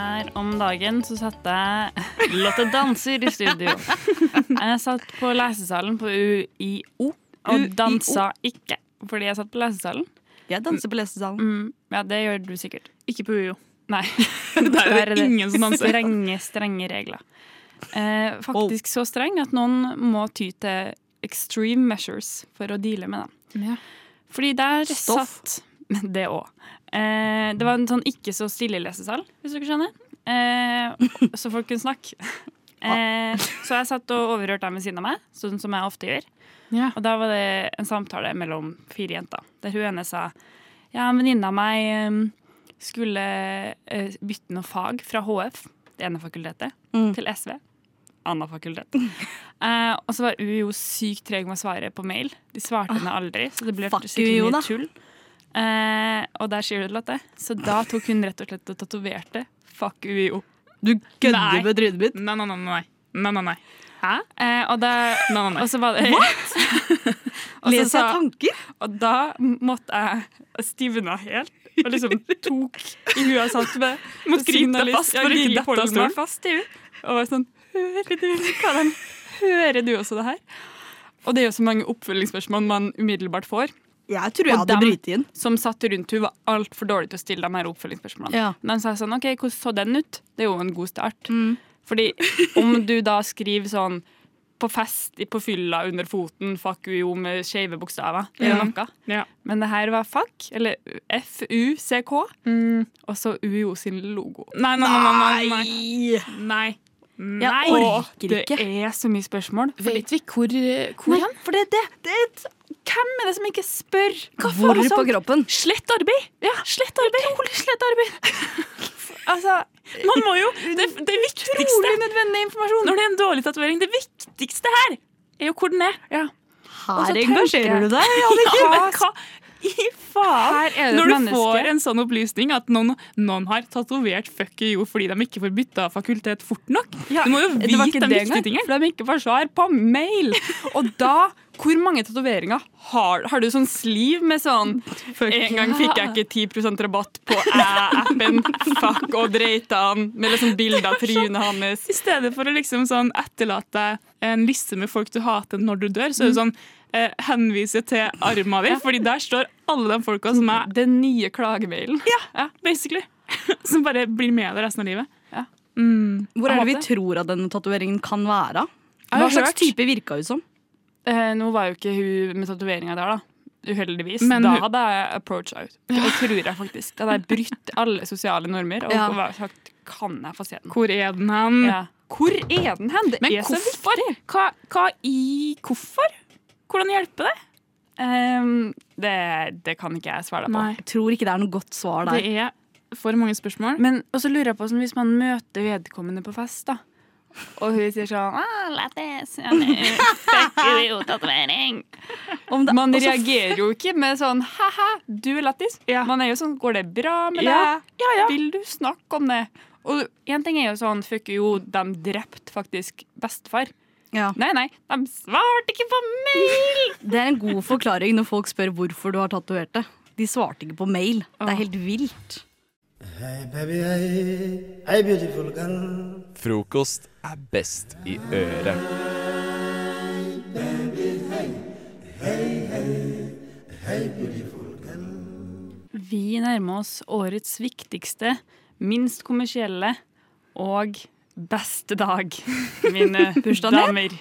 [SPEAKER 20] Her om dagen så satt jeg Lotte danser i studio. Jeg satt på lesesalen på UiO og dansa ikke fordi jeg satt på lesesalen.
[SPEAKER 21] Jeg danser på lesesalen.
[SPEAKER 20] Mm, ja, det gjør du sikkert.
[SPEAKER 22] Ikke på UiO.
[SPEAKER 20] Nei.
[SPEAKER 22] Der er det ingen som danser.
[SPEAKER 20] Strenge, strenge regler. Eh, faktisk så streng at noen må ty til extreme measures for å deale med dem.
[SPEAKER 22] Ja.
[SPEAKER 20] Fordi der
[SPEAKER 21] Stoff.
[SPEAKER 20] satt Det òg. Eh, det var en sånn ikke så stille lesesal, hvis dere skjønner. Eh, så folk kunne snakke. Eh, så jeg satt og overhørte dem ved siden av meg, sånn som jeg ofte gjør. Og da var det en samtale mellom fire jenter, der hun ene sa Ja, en venninne av meg eh, skulle eh, bytte noe fag fra HF, det ene fakultetet, til SV. Annet fakultet. Uh, og så var UiO sykt treg med å svare på mail. De svarte henne aldri, så det ble
[SPEAKER 21] Fuck
[SPEAKER 20] mye
[SPEAKER 21] da.
[SPEAKER 20] tull. Eh, og der sier du det, Lotte. Så da tok hun rett og slett og tatoverte 'fuck UiO'.
[SPEAKER 21] Du kødder med trynet mitt?
[SPEAKER 22] Nei, nei, nei. nei. nei, nei, nei.
[SPEAKER 20] Hæ? Eh, og, da,
[SPEAKER 22] Nei, nei, nei.
[SPEAKER 20] og så var det What?!
[SPEAKER 21] Leser jeg tanker?
[SPEAKER 20] Og da måtte jeg stivne helt. Og liksom tok i huet jeg satt med.
[SPEAKER 22] Måtte gripe deg fast for ikke dette av stolen.
[SPEAKER 20] fast. Og var sånn Hører du de Hører du også det her? Og det er jo så mange oppfølgingsspørsmål man umiddelbart får.
[SPEAKER 21] Jeg tror jeg
[SPEAKER 20] Og
[SPEAKER 21] hadde
[SPEAKER 20] dem
[SPEAKER 21] brytet inn.
[SPEAKER 20] som satt rundt henne, var altfor dårlig til å stille de her oppfølgingsspørsmålene.
[SPEAKER 21] Ja.
[SPEAKER 20] De sa sånn OK, hvordan så den ut? Det er jo en god start. Fordi om du da skriver sånn på fest på fylla under foten, fuck UiO med skeive bokstaver, det er noe.
[SPEAKER 22] Ja.
[SPEAKER 20] Men det her var fuck, eller FUCK, og så UiO sin logo.
[SPEAKER 22] Nei, nei, nei, nei, nei. nei.
[SPEAKER 20] Jeg
[SPEAKER 22] Nei.
[SPEAKER 20] orker ikke. Det er så mye spørsmål.
[SPEAKER 22] Vet vi hvor, hvor
[SPEAKER 20] Nei, for det, det, det er et- Hvem er det som ikke spør? Hva
[SPEAKER 21] Hvor på
[SPEAKER 20] sånn?
[SPEAKER 21] kroppen?
[SPEAKER 20] Slett arbeid! Ja, slett arbeid. Utrolig slett arbeid. altså,
[SPEAKER 22] Man må jo Det, det viktigste
[SPEAKER 20] utrolig nødvendig informasjon.
[SPEAKER 22] Når det er en dårlig tatovering, det viktigste her er jo hvor den er.
[SPEAKER 20] Ja.
[SPEAKER 21] Her engasjerer du deg,
[SPEAKER 22] Ja,
[SPEAKER 21] Jannicke.
[SPEAKER 22] men hva i faen? Når du
[SPEAKER 20] menneske.
[SPEAKER 22] får en sånn opplysning at noen, noen har tatovert fuck you fordi de ikke får bytta fakultet fort nok
[SPEAKER 20] Ja,
[SPEAKER 22] Du må jo vite de viktige tingene.
[SPEAKER 20] for de ikke får svar på mail. Og da Hvor mange tatoveringer har Har du sånn sliv med sånn En gang fikk jeg ikke 10% rabatt på æ-appen. Fuck og dreitan. Med liksom bilde av trynet hans.
[SPEAKER 22] I stedet for å liksom sånn etterlate en liste med folk du hater når du dør, så er det sånn eh, henvise til arma di, fordi der står alle de folka som er
[SPEAKER 20] Den nye klagemailen.
[SPEAKER 22] Ja, basically. Som bare blir med deg resten av livet.
[SPEAKER 20] Ja.
[SPEAKER 22] Mm.
[SPEAKER 21] Hvor er det vi tror at denne tatoveringen kan være? Hva slags type virka hun som?
[SPEAKER 20] Eh, nå var jo ikke hun med tatoveringa der, da. Uheldigvis.
[SPEAKER 22] Men
[SPEAKER 20] da
[SPEAKER 22] hun-
[SPEAKER 20] hadde jeg approacha ut. Det tror jeg faktisk. Da hadde jeg brutt alle sosiale normer og
[SPEAKER 21] Ja.
[SPEAKER 20] og sagt kan jeg få se den.
[SPEAKER 22] Hvor er den hen?
[SPEAKER 20] Ja. Hvor er den hen? Det
[SPEAKER 22] Men
[SPEAKER 20] er så
[SPEAKER 22] hvorfor?
[SPEAKER 20] viktig.
[SPEAKER 22] Hva, hva i Hvorfor? Hvordan hjelper det?
[SPEAKER 20] Um, det, det kan ikke jeg svare deg på.
[SPEAKER 22] Nei.
[SPEAKER 21] Jeg tror ikke det er noe godt svar der.
[SPEAKER 22] Det er for mange spørsmål.
[SPEAKER 20] Men også lurer jeg på sånn, hvis man møter vedkommende på fest, da. Og hun sier sånn ah, Lættis, tatovering. Man
[SPEAKER 21] og så-
[SPEAKER 20] reagerer jo ikke med sånn ha-ha, du er lættis. Man er jo sånn går det bra med
[SPEAKER 22] Ja.
[SPEAKER 20] deg? Vil du snakke om det? Og en ting er jo sånn fuck jo, de drepte faktisk bestefar.
[SPEAKER 21] Ja.
[SPEAKER 20] Nei, nei, de svarte ikke på mail!
[SPEAKER 21] Det er en god forklaring når folk spør hvorfor du har tatovert det. De svarte ikke på mail. Det er helt vilt.
[SPEAKER 23] Hey baby, hei. Hei, beautiful girl.
[SPEAKER 14] Frokost er best i øret.
[SPEAKER 23] Hey, hey, hey beautiful girl.
[SPEAKER 20] Vi nærmer oss årets viktigste, minst kommersielle og beste dag, mine damer.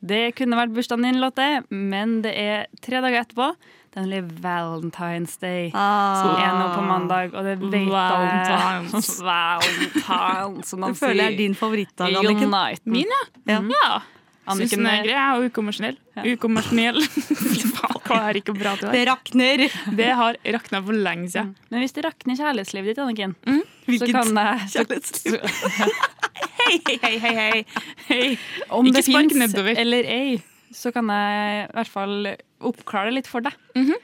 [SPEAKER 20] Det kunne vært bursdagen din, Lotte, men det er tre dager etterpå. Nemlig Valentine's Day,
[SPEAKER 21] Ah.
[SPEAKER 20] som er nå på mandag. Og det vet
[SPEAKER 22] Valentines.
[SPEAKER 20] Valentines, som man
[SPEAKER 21] Det føler jeg er din favorittdag, Anniken.
[SPEAKER 22] Min, ja.
[SPEAKER 21] Ja.
[SPEAKER 22] ja. Syns
[SPEAKER 20] Anniken
[SPEAKER 22] den er
[SPEAKER 20] er-
[SPEAKER 22] grei og er Ja. Ukommersjonell. Fy hva er ikke bra til
[SPEAKER 21] Det rakner.
[SPEAKER 22] Det har rakna for lenge siden.
[SPEAKER 20] Men hvis det rakner kjærlighetslivet ditt, Anniken, så
[SPEAKER 21] Hvilket kjærlighetsliv?
[SPEAKER 22] Hei, hei, hei, hei, hei.
[SPEAKER 20] Om
[SPEAKER 22] Ikke
[SPEAKER 20] det fins eller ei, så kan jeg i hvert fall oppklare det litt for deg.
[SPEAKER 22] Mhm.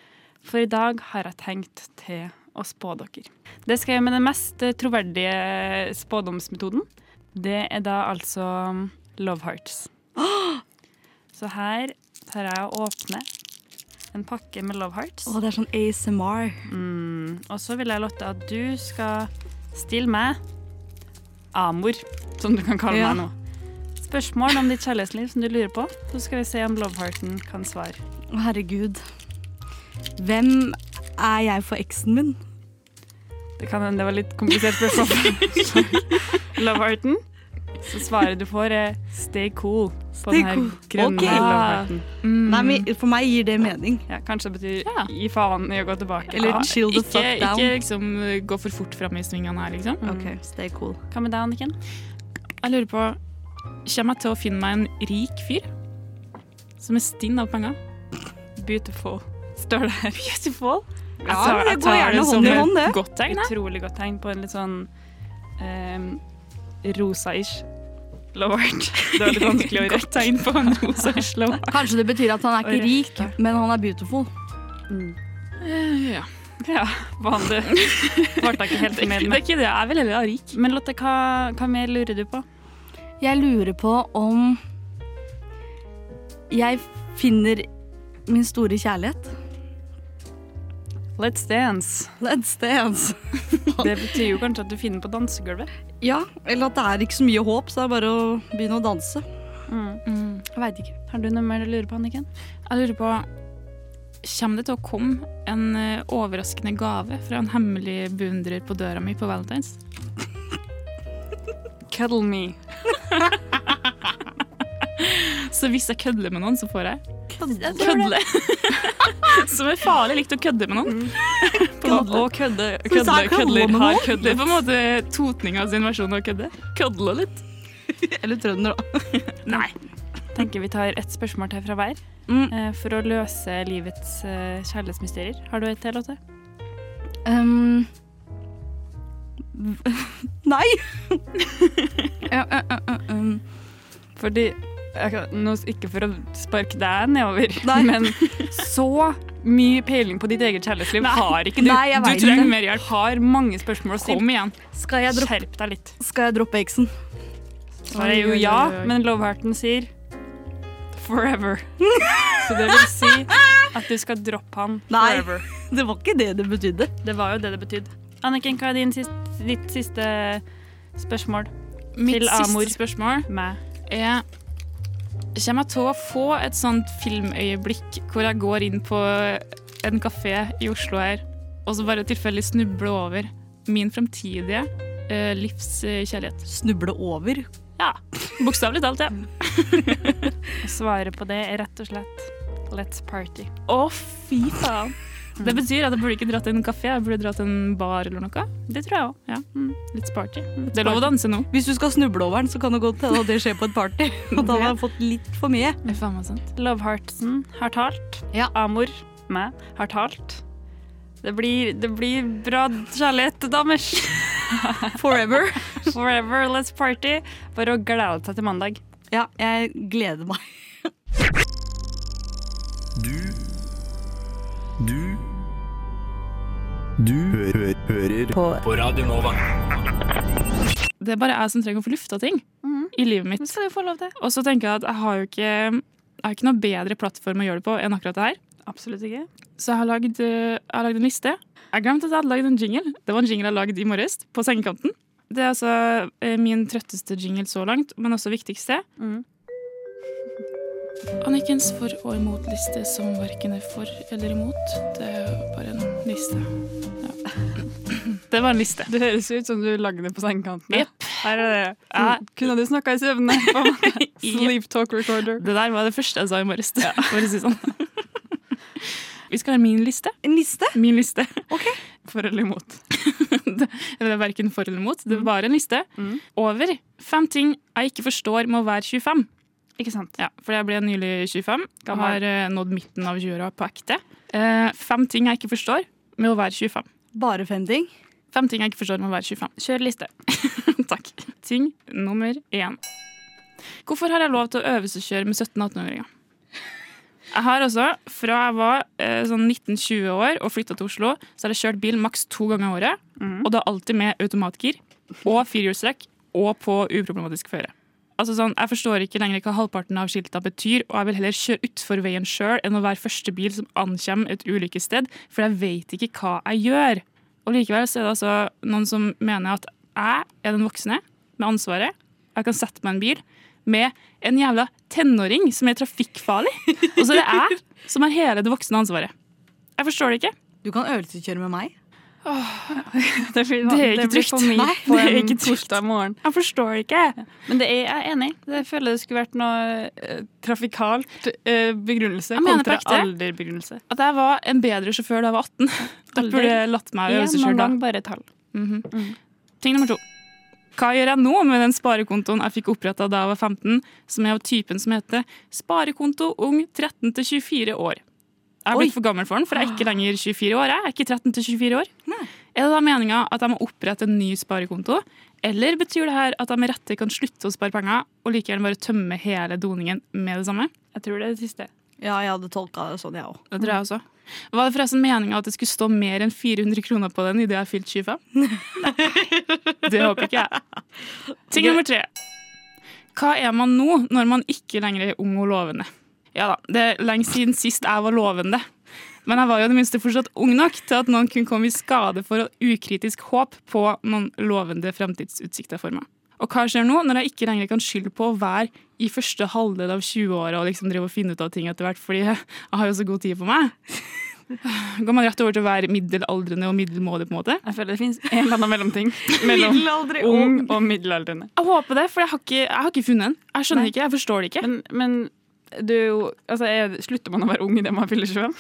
[SPEAKER 20] For i dag har jeg tenkt til å spå dere. Det skal jeg gjøre med den mest troverdige spådomsmetoden. Det er da altså Love Hearts. Så her tar jeg og åpner en pakke med Love Hearts.
[SPEAKER 21] Å, det er sånn ASMR.
[SPEAKER 20] Mm. Og så vil jeg, Lotte, at du skal stille meg Amor, som du kan kalle
[SPEAKER 21] Ja.
[SPEAKER 20] meg nå. Spørsmål om ditt kjærlighetsliv som du lurer på, så skal vi se om Lovehearten kan svare.
[SPEAKER 21] Å, herregud. Hvem er jeg for eksen min?
[SPEAKER 20] Det kan hende det var litt komplisert spørsmål. Lovehearten. Så svaret du får, er 'stay cool' på
[SPEAKER 21] Stay
[SPEAKER 20] den her
[SPEAKER 21] cool.
[SPEAKER 20] grønne
[SPEAKER 21] okay.
[SPEAKER 20] Lovehearten. Mm.
[SPEAKER 21] Nei, men For meg gir det mening.
[SPEAKER 20] Ja, kanskje det betyr gi faen i å gå tilbake.
[SPEAKER 21] Eller chill the
[SPEAKER 22] ikke,
[SPEAKER 21] fuck down.
[SPEAKER 22] Ikke liksom gå for fort fram i svingene her, liksom.
[SPEAKER 21] Ok, stay cool.
[SPEAKER 20] Hva med deg, Anniken?
[SPEAKER 22] Jeg lurer på Kommer jeg til å finne meg en rik fyr? Som er stinn av penger?
[SPEAKER 20] Beautiful. Står det her.
[SPEAKER 22] Beautiful?
[SPEAKER 20] Jeg
[SPEAKER 21] Ja,
[SPEAKER 20] tar-
[SPEAKER 21] men det
[SPEAKER 20] jeg
[SPEAKER 21] går
[SPEAKER 20] tar
[SPEAKER 21] gjerne
[SPEAKER 20] det
[SPEAKER 21] hånd
[SPEAKER 20] som
[SPEAKER 21] i
[SPEAKER 20] et
[SPEAKER 21] hånd, det.
[SPEAKER 22] Godt tegn.
[SPEAKER 20] Utrolig godt tegn på en litt sånn um, rosa-ish lovert. Det var litt vanskelig å rette tegn på en rosa-ish loveheart.
[SPEAKER 21] Kanskje det betyr at han er ikke rik, men han er beautiful.
[SPEAKER 22] Mm. Ja.
[SPEAKER 20] Ja, vanlig. Ble jeg ikke helt
[SPEAKER 22] Det er
[SPEAKER 20] med
[SPEAKER 22] det er ikke det. Jeg vil heller være rik.
[SPEAKER 20] Men Lotte, hva, hva mer lurer du på?
[SPEAKER 21] Jeg lurer på om jeg finner min store kjærlighet.
[SPEAKER 20] Let's dance.
[SPEAKER 21] Let's dance.
[SPEAKER 20] Det betyr jo kanskje at du finner på dansegulvet.
[SPEAKER 21] Ja, eller at det er ikke så mye håp, så det er bare å begynne å danse.
[SPEAKER 20] Mm.
[SPEAKER 21] Jeg veit ikke.
[SPEAKER 20] Har du noe mer du lurer på, Anniken?
[SPEAKER 22] Jeg lurer på Kommer det til å komme en eh, overraskende gave fra en hemmelig beundrer på døra mi på Valentine's?
[SPEAKER 20] Cuddle me.
[SPEAKER 22] Så hvis jeg kødler med noen, så får jeg
[SPEAKER 21] Kødle?
[SPEAKER 22] kødle. Som er farlig likt å kødde med noen. Måte.
[SPEAKER 20] Og kødde, kødle,
[SPEAKER 22] kødle
[SPEAKER 20] kødler har
[SPEAKER 22] noen?
[SPEAKER 20] kødlet.
[SPEAKER 22] Det er på en måte totninga sin versjon av kødde. Kødle litt.
[SPEAKER 21] Eller trønder, da.
[SPEAKER 22] Nei.
[SPEAKER 20] tenker vi tar ett spørsmål til fra hver. mm. For å løse livets eh, kjærlighetsmysterier. Har du et til, Lotte?
[SPEAKER 21] Um, nei! Ja, uh, uh, um.
[SPEAKER 20] Fordi kan- nå, Ikke for å sparke deg nedover,
[SPEAKER 21] Nei.
[SPEAKER 20] men så mye peiling på ditt eget kjærlighetsliv har ikke du.
[SPEAKER 21] Nei, jeg
[SPEAKER 20] du trenger mer hjelp. Har mange spørsmål å stille.
[SPEAKER 22] Kom igjen.
[SPEAKER 21] Skal jeg, droppe,
[SPEAKER 20] Skjerp deg litt.
[SPEAKER 21] skal jeg droppe eksen?
[SPEAKER 20] Svaret er jo ja, men Lovehearten sier forever. Så det vil si at du skal droppe han
[SPEAKER 21] Nei.
[SPEAKER 20] forever.
[SPEAKER 21] Det var ikke det det betydde.
[SPEAKER 20] Det var jo det det betydde. Anniken, hva er din siste, ditt siste spørsmål
[SPEAKER 22] Mitt
[SPEAKER 20] til Amor?
[SPEAKER 22] siste spørsmål
[SPEAKER 20] Meg.
[SPEAKER 22] er Kommer jeg til å få et sånt filmøyeblikk hvor jeg går inn på en kafé i Oslo her, og så bare tilfeldig snubler over min fremtidige uh, livskjærlighet?
[SPEAKER 21] Snuble over?
[SPEAKER 22] Ja. Bokstavelig talt, ja.
[SPEAKER 20] Svaret på det er rett og slett let's party.
[SPEAKER 22] Å, fy faen. Det betyr at jeg burde ikke dra til en kafé, jeg burde dra til en bar eller noe. Det tror jeg òg. Ja. Mm. Litt sparty. Det er lov å danse nå.
[SPEAKER 21] Hvis du skal snuble over den, så kan det godt hende det skjer på et party. Og da har jeg fått litt for mye.
[SPEAKER 22] Det er faen meg sant.
[SPEAKER 20] Loveheartsen har talt.
[SPEAKER 21] Ja.
[SPEAKER 20] Amor, meg, har talt. Det blir, det blir bra kjærlighet, damers.
[SPEAKER 21] Forever.
[SPEAKER 20] Forever, let's party. Bare å glede seg til mandag.
[SPEAKER 21] Ja, jeg gleder meg.
[SPEAKER 24] Du Du Du hø hø hører på. på Radio Nova.
[SPEAKER 22] Det er bare jeg som trenger å få lufta ting i livet mitt.
[SPEAKER 20] skal du få lov til.
[SPEAKER 22] Og så tenker jeg at jeg har jo ikke, jeg har ikke noe bedre plattform å gjøre det på enn akkurat det her.
[SPEAKER 20] Absolutt ikke.
[SPEAKER 22] Så jeg har lagd, jeg har lagd en liste. Jeg glemte at jeg hadde lagd en jingle. Det var en jingle jeg lagde i morges, på sengekanten. Det er altså eh, min trøtteste jingle så langt, men også viktigste.
[SPEAKER 20] Mm.
[SPEAKER 22] Annikens for- og imot-liste som verken er for eller imot. Det er bare en liste. Ja. Det var en liste.
[SPEAKER 20] Det høres ut som du lagde det på sengekanten.
[SPEAKER 22] Yep.
[SPEAKER 20] Her er det. Ja, kunne du snakka i søvne? på? Sleep talk recorder.
[SPEAKER 22] Det der var det første jeg sa i morges. For å si sånn. Vi skal ha min liste.
[SPEAKER 21] En liste?
[SPEAKER 22] Min liste. Ok. For eller imot. det er verken for eller imot. Det er bare en liste over fem ting jeg ikke forstår med å være 25.
[SPEAKER 20] Ikke sant?
[SPEAKER 22] Ja, for jeg ble nylig 25 og har eh, nådd midten av 20-åra på ekte. Eh, fem ting jeg ikke forstår med å være 25.
[SPEAKER 21] Bare fem ting?
[SPEAKER 22] Fem ting jeg ikke forstår med å være 25.
[SPEAKER 20] Kjør liste.
[SPEAKER 22] Takk. Ting nummer én. Hvorfor har jeg lov til å øvelseskjøre med 17-18-åringer? Jeg har også, fra jeg var eh, sånn 19-20 år og flytta til Oslo, så har jeg kjørt bil maks to ganger i året. Og da alltid med automatgir og firehjulstrekk og på uproblematisk føre. Altså sånn, Jeg forstår ikke lenger hva halvparten av skilta betyr, og jeg vil heller kjøre utfor veien sjøl enn å være første bil som ankommer et ulykkessted, for jeg vet ikke hva jeg gjør. Og likevel så er det altså noen som mener at jeg er den voksne, med ansvaret. Jeg kan sette meg en bil med en jævla tenåring som er trafikkfarlig. Og så er det jeg som har hele det voksne ansvaret. Jeg forstår det ikke.
[SPEAKER 21] Du kan øvelseskjøre med meg.
[SPEAKER 22] Det,
[SPEAKER 20] blir-
[SPEAKER 22] er ikke
[SPEAKER 20] det
[SPEAKER 22] trygt. Nei,
[SPEAKER 20] på
[SPEAKER 22] det er ikke
[SPEAKER 20] torsdag morgen.
[SPEAKER 22] Jeg forstår det ikke.
[SPEAKER 20] Men det er jeg er enig. Jeg føler det skulle vært noe uh, trafikalt uh, begrunnelse
[SPEAKER 22] Jeg
[SPEAKER 20] kontra alderbegrunnelse.
[SPEAKER 22] At jeg var en bedre sjåfør da jeg var 18. Da burde jeg latt meg øvelseskjøre da.
[SPEAKER 20] bare tall.
[SPEAKER 22] Mhm. Ting nummer to. Hva gjør jeg nå med den sparekontoen jeg fikk oppretta da jeg var 15, som er av typen som heter sparekonto ung 13 til 24 år? Jeg er blitt for gammel for den, for jeg er ikke lenger 24 år. Jeg er ikke 13 til 24 år. Er det da meninga at jeg må opprette en ny sparekonto, eller betyr det her at jeg med rette kan slutte å spare penger og like gjerne bare tømme hele doningen med det samme?
[SPEAKER 20] Jeg tror det er det siste.
[SPEAKER 21] Ja, jeg hadde tolka det sånn, jeg òg.
[SPEAKER 22] Det tror jeg også. Var det forresten meninga at det skulle stå mer enn 400 kroner på den idet jeg fylte 25? det håper ikke jeg. Ting nummer tre. Hva er man nå når man ikke lenger er ung og lovende? Ja da, det er lenge siden sist jeg var lovende. Men jeg var jo det minste fortsatt ung nok til at noen kunne komme i skade for å ukritisk håp på noen lovende fremtidsutsikter for meg. Og hva skjer nå, når jeg ikke lenger kan skylde på å være i første halvdel av 20-åra og liksom drive og finne ut av ting etter hvert, fordi jeg har jo så god tid på meg? Går man rett over til å være middelaldrende og middelmådig? på en måte?
[SPEAKER 20] Jeg føler det finnes en eller annen mellomting mellom ung og middelaldrende.
[SPEAKER 22] Jeg håper det, for jeg har ikke, jeg har ikke funnet en. Jeg skjønner
[SPEAKER 20] Nei.
[SPEAKER 22] ikke, jeg forstår det ikke.
[SPEAKER 20] Men, men du, altså, er, slutter man å være ung idet man fyller 25?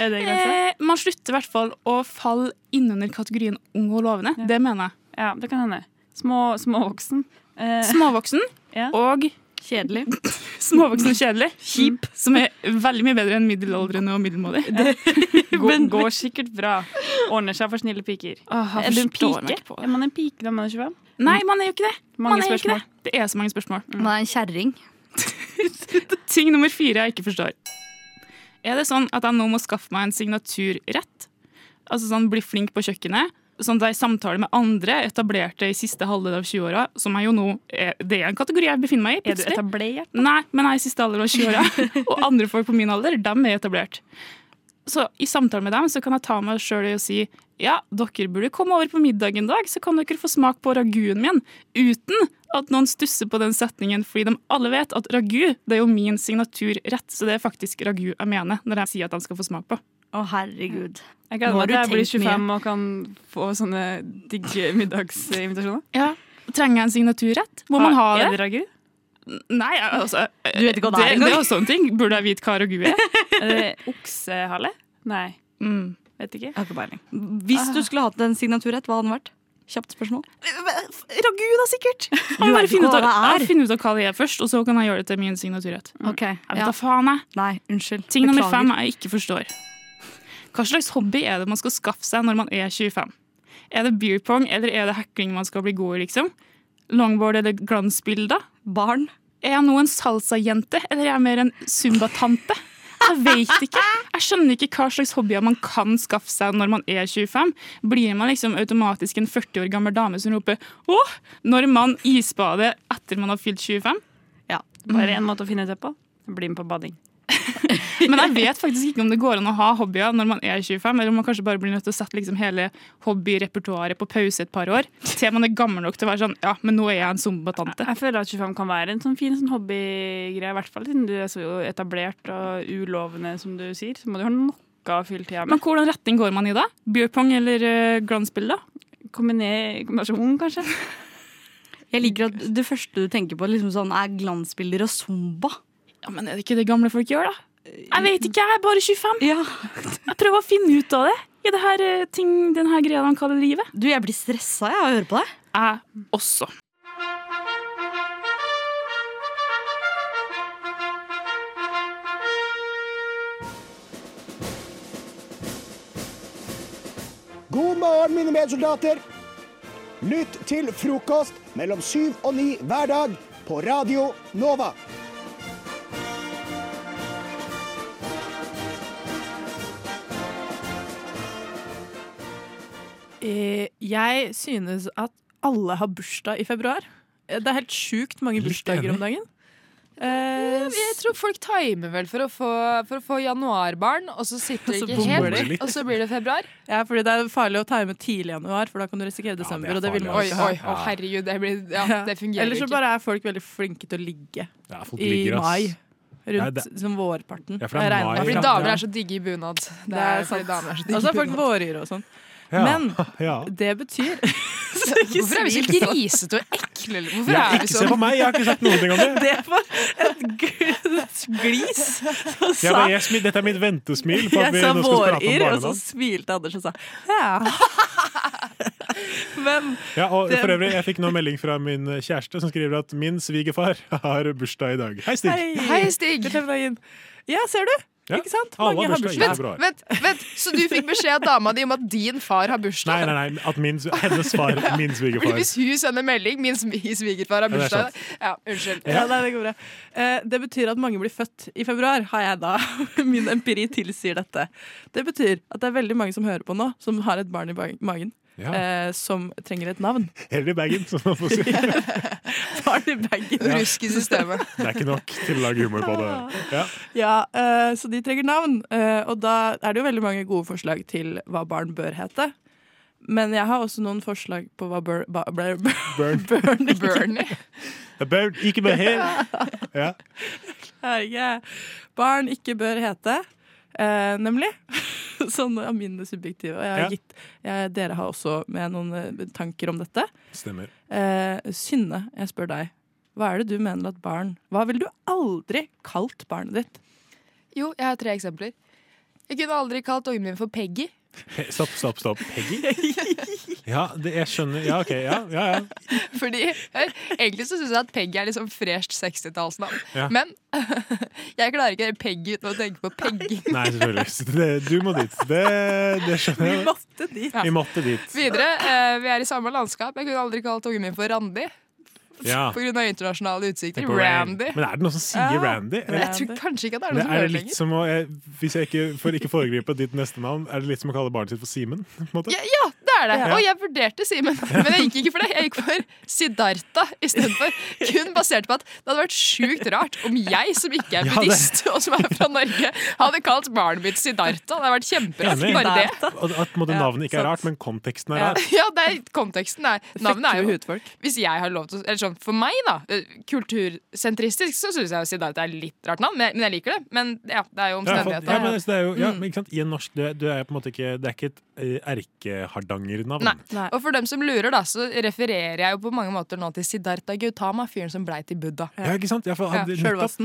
[SPEAKER 20] Er det grensa?
[SPEAKER 22] Eh, man slutter i hvert fall å falle innunder kategorien ung og lovende. Det mener jeg.
[SPEAKER 20] Ja, det kan hende. Små, småvoksen. Eh,
[SPEAKER 22] Småvoksen og
[SPEAKER 21] Kjedelig.
[SPEAKER 22] Småvoksen og kjedelig. Kjip. Som er veldig mye bedre enn middelaldrende og middelmådig.
[SPEAKER 20] går, går sikkert bra. Ordner seg for snille piker.
[SPEAKER 22] Åh,
[SPEAKER 20] er du en pike? Er man en pike når man er 25?
[SPEAKER 22] Nei, man er jo ikke det.
[SPEAKER 20] Mange
[SPEAKER 22] man er ikke det. det er så mange spørsmål.
[SPEAKER 21] Man er en kjerring.
[SPEAKER 22] Ting nummer fire jeg ikke forstår. Er det sånn at jeg nå må skaffe meg en signaturrett? Altså sånn bli flink på kjøkkenet? Sånn at jeg samtaler med andre etablerte i siste halvdel av 20-åra, som jeg jo nå er, Det er en kategori jeg befinner meg i. Plutselig.
[SPEAKER 20] Er du etablert? Da?
[SPEAKER 22] Nei, men jeg er i siste halvdel av 20-åra. og andre folk på min alder, dem er etablert. Så i samtale med dem så kan jeg ta meg sjøl i å si ja, dere burde komme over på middag en dag, så kan dere få smak på raguen min. Uten at noen stusser på den setningen, fordi de alle vet at ragu det er jo min signaturrett. Så det er faktisk ragu jeg mener når jeg sier at de skal få smak på.
[SPEAKER 21] Å, herregud.
[SPEAKER 20] Jeg
[SPEAKER 21] Nå har du
[SPEAKER 20] jeg blir
[SPEAKER 21] tenkt
[SPEAKER 20] 25 og kan få sånne digge middagsinvitasjoner.
[SPEAKER 22] Ja, Trenger jeg en signaturrett? Må man ha det?
[SPEAKER 20] Er det ragu?
[SPEAKER 22] Nei, altså
[SPEAKER 21] Du vet ikke hva det er
[SPEAKER 22] det,
[SPEAKER 21] engang.
[SPEAKER 22] det er jo sånne ting. Burde jeg vite hva ragu er?
[SPEAKER 20] Er det oksehale? Nei.
[SPEAKER 22] Mm.
[SPEAKER 20] Vet ikke.
[SPEAKER 21] Jeg har ikke peiling. Hvis du skulle hatt en signaturrett, hva hadde den vært? Kjapt spørsmål.
[SPEAKER 22] Ragu, da, sikkert.
[SPEAKER 21] Du
[SPEAKER 22] Jeg må bare finne ut, av, finner ut av hva det er først, og så kan jeg gjøre det til min signaturrett.
[SPEAKER 21] Ok,
[SPEAKER 22] Jeg vet
[SPEAKER 21] ja.
[SPEAKER 22] da faen, jeg.
[SPEAKER 21] Nei, unnskyld.
[SPEAKER 22] Ting nummer fem jeg ikke forstår. Hva slags hobby er det man skal skaffe seg når man er 25? Er det beer pong, eller er det hackling man skal bli god i, liksom? Longboard eller glansbilder?
[SPEAKER 21] Barn?
[SPEAKER 22] Er jeg nå en salsajente, eller er jeg mer en zumbatante? Jeg vet ikke. Jeg skjønner ikke hva slags hobbyer man kan skaffe seg når man er 25. Blir man liksom automatisk en 40 år gammel dame som roper 'åh' når man isbader etter man har fylt 25?
[SPEAKER 21] Ja.
[SPEAKER 20] Bare én måte å finne det på. Bli med på bading.
[SPEAKER 22] Men jeg vet faktisk ikke om det går an å ha hobbyer når man er 25, eller om man kanskje bare blir nødt til å sette liksom hele hobbyrepertoaret på pause et par år, til man er gammel nok til å være sånn ja, men nå er jeg en zumbatante.
[SPEAKER 20] Jeg føler at 25 kan være en sånn fin sånn hobbygreie, i hvert fall siden du er så etablert og ulovende, som du sier. Så må du ha noe å fylle tida
[SPEAKER 22] Men hvordan retning går man i da? Beer pong eller uh, grandspill, da?
[SPEAKER 20] Kombiner- Kombinasjon, kanskje?
[SPEAKER 21] Jeg liker at det første du tenker på, liksom sånn, er glansbilder og zumba.
[SPEAKER 22] Ja, Men er det ikke det gamle folk gjør, da? Jeg vet ikke, jeg er bare 25. Jeg prøver å finne ut av det i det her, eh, ting, den her greia de kaller livet.
[SPEAKER 21] Du, Jeg blir stressa jeg, av å høre på deg.
[SPEAKER 22] Jeg også.
[SPEAKER 17] God morgen, mine medsoldater. Lytt til frokost mellom syv og ni hver dag på Radio Nova.
[SPEAKER 2] Jeg synes at alle har bursdag i februar. Eh, Det er helt sjukt mange bursdager om dagen. Eh,
[SPEAKER 25] Jeg tror folk timer vel for å få, for å få januarbarn, og så sitter
[SPEAKER 2] de
[SPEAKER 25] ikke helt, og så blir det februar.
[SPEAKER 2] Ja, fordi det er farlig å time tidlig i januar, for da kan du risikere desember. og det vil man
[SPEAKER 25] Oi,
[SPEAKER 2] ikke ha.
[SPEAKER 25] oi, å herregud, det, blir, ja, det fungerer ikke.
[SPEAKER 2] Eller så bare er folk veldig flinke til å ligge
[SPEAKER 15] Ja, folk
[SPEAKER 2] i mai.
[SPEAKER 15] Nei,
[SPEAKER 2] Rundt
[SPEAKER 15] det-
[SPEAKER 2] som vårparten.
[SPEAKER 15] Ja, for det er mai.
[SPEAKER 25] Fordi damer er så digge i bunad. Det
[SPEAKER 2] Det
[SPEAKER 25] er
[SPEAKER 2] er sant.
[SPEAKER 25] damer er så
[SPEAKER 2] Og
[SPEAKER 25] digge
[SPEAKER 2] så er folk vårgyre og sånn.
[SPEAKER 15] Ja.
[SPEAKER 2] Men
[SPEAKER 15] Ja.
[SPEAKER 2] det betyr
[SPEAKER 25] Hvorfor er vi så grisete og ekle? Hvorfor
[SPEAKER 15] Ja,
[SPEAKER 25] er vi
[SPEAKER 15] ikke
[SPEAKER 25] sånn?
[SPEAKER 15] se på meg, jeg har ikke sagt noen ting om det.
[SPEAKER 2] Det var et glis. som
[SPEAKER 15] Ja,
[SPEAKER 2] sa-
[SPEAKER 15] men jeg smil, dette er mitt ventesmil på at
[SPEAKER 2] Jeg
[SPEAKER 15] vi
[SPEAKER 2] sa våryr, og så smilte Anders og sa ja. Men
[SPEAKER 15] Ja, og
[SPEAKER 2] det-
[SPEAKER 15] for øvrig, Jeg fikk nå melding fra min kjæreste som skriver at min svigerfar har bursdag i dag. Hei, Stig!
[SPEAKER 25] Hei, Stig!
[SPEAKER 2] Med dagen. Ja, ser du?
[SPEAKER 15] Ja.
[SPEAKER 2] Ikke sant?
[SPEAKER 15] Alle
[SPEAKER 2] Mange
[SPEAKER 15] har
[SPEAKER 2] har
[SPEAKER 15] bursdag i februar.
[SPEAKER 25] Vent, vent, så du fikk beskjed av dama di om at din far har bursdag?
[SPEAKER 15] Nei, nei, nei, at min, hennes far, min svigerfar.
[SPEAKER 25] Hvis hun sender melding, min svigerfar har
[SPEAKER 15] Ja,
[SPEAKER 25] bursdag. Ja, unnskyld.
[SPEAKER 2] Ja, nei, det går bra. Eh, det betyr at mange blir født i februar, har jeg da. Min empiri tilsier dette. Det betyr at det er veldig mange som hører på nå, som har et barn i magen.
[SPEAKER 15] Ja.
[SPEAKER 2] Eh, som trenger et navn.
[SPEAKER 15] Heller i bagen, som man får si.
[SPEAKER 2] Barn i bagen.
[SPEAKER 15] Ja.
[SPEAKER 25] Rusk i systemet.
[SPEAKER 15] Det er ikke nok til å lage humor på det. Ja.
[SPEAKER 2] Ja, eh, så de trenger navn. Eh, og da er det jo veldig mange gode forslag til hva barn bør hete. Men jeg har også noen forslag på hva bør, ba, bør,
[SPEAKER 15] Burn.
[SPEAKER 2] Bernie.
[SPEAKER 25] Bernie.
[SPEAKER 15] Burn, ikke bør hete. Ja.
[SPEAKER 2] Herregud. Barn ikke bør hete. Eh, nemlig. Sånn av mine subjektive. Og jeg har
[SPEAKER 15] Ja.
[SPEAKER 2] gitt, jeg, dere har også med noen eh, tanker om dette.
[SPEAKER 15] Stemmer.
[SPEAKER 2] Eh, Synne, jeg spør deg. Hva er det du mener at barn Hva ville du aldri kalt barnet ditt?
[SPEAKER 25] Jo, jeg har tre eksempler. Jeg kunne aldri kalt ungen min for Peggy.
[SPEAKER 15] Stopp, stopp, stopp. Peggy? Ja, det, jeg skjønner. Ja, OK. Ja, ja. ja.
[SPEAKER 25] Fordi hør, Egentlig så syns jeg at Peggy er liksom fresh 60-tallsnavn.
[SPEAKER 15] Ja.
[SPEAKER 25] Men jeg klarer ikke å høre Peggy uten å tenke på pegging.
[SPEAKER 15] Nei, selvfølgelig. Det, du må dit. Det, det skjønner jeg.
[SPEAKER 2] måtte dit.
[SPEAKER 15] Vi måtte dit.
[SPEAKER 25] Videre, eh, vi er i samme landskap. Jeg kunne aldri kalt ungen min for Randi.
[SPEAKER 15] Ja.
[SPEAKER 25] På grunn av internasjonale utsikter. Randy.
[SPEAKER 15] Men er det noen som sier
[SPEAKER 25] Ja.
[SPEAKER 15] Randy?
[SPEAKER 25] Men jeg tror kanskje ikke at det er noen som
[SPEAKER 15] er
[SPEAKER 25] hører
[SPEAKER 15] litt
[SPEAKER 25] lenger.
[SPEAKER 15] som å, jeg, hvis jeg ikke, For ikke foregripe ditt neste navn, er det litt som å kalle barnet sitt for Simen?
[SPEAKER 25] Ja, ja, det er det.
[SPEAKER 15] Ja.
[SPEAKER 25] Og jeg vurderte Simen, men jeg gikk ikke for det. Jeg gikk for Siddhartha istedenfor. Kun basert på at det hadde vært sjukt rart om jeg, som ikke er
[SPEAKER 15] Ja,
[SPEAKER 25] buddhist, og som er fra Norge, hadde kalt barnet mitt Siddhartha. Det hadde vært kjemperart. Bare det.
[SPEAKER 15] At, at
[SPEAKER 25] Ja,
[SPEAKER 15] navnet ikke er rart, men konteksten er
[SPEAKER 25] Ja,
[SPEAKER 15] rar.
[SPEAKER 25] ja det er konteksten. Er, navnet er jo hudfolk. Hvis jeg har lov til å Sånn, for meg, da, eh, kultursentristisk, så syns jeg at Siddhartha er litt rart navn, men jeg, liker det. Men ja, det er jo omstendigheter.
[SPEAKER 15] ja, men det er jo, ja,
[SPEAKER 25] Mm.
[SPEAKER 15] men ikke sant? I en norsk du er, du er på en måte ikke, Det er ikke et erkehardangernavn. erkehardanger-navn.
[SPEAKER 25] Nei. Og for dem som lurer, da, så refererer jeg jo på mange måter nå til Siddhartha Gautama, fyren som blei til Buddha.
[SPEAKER 15] Ja, ikke sant? Ja, for han,
[SPEAKER 25] Ja,
[SPEAKER 15] nettopp.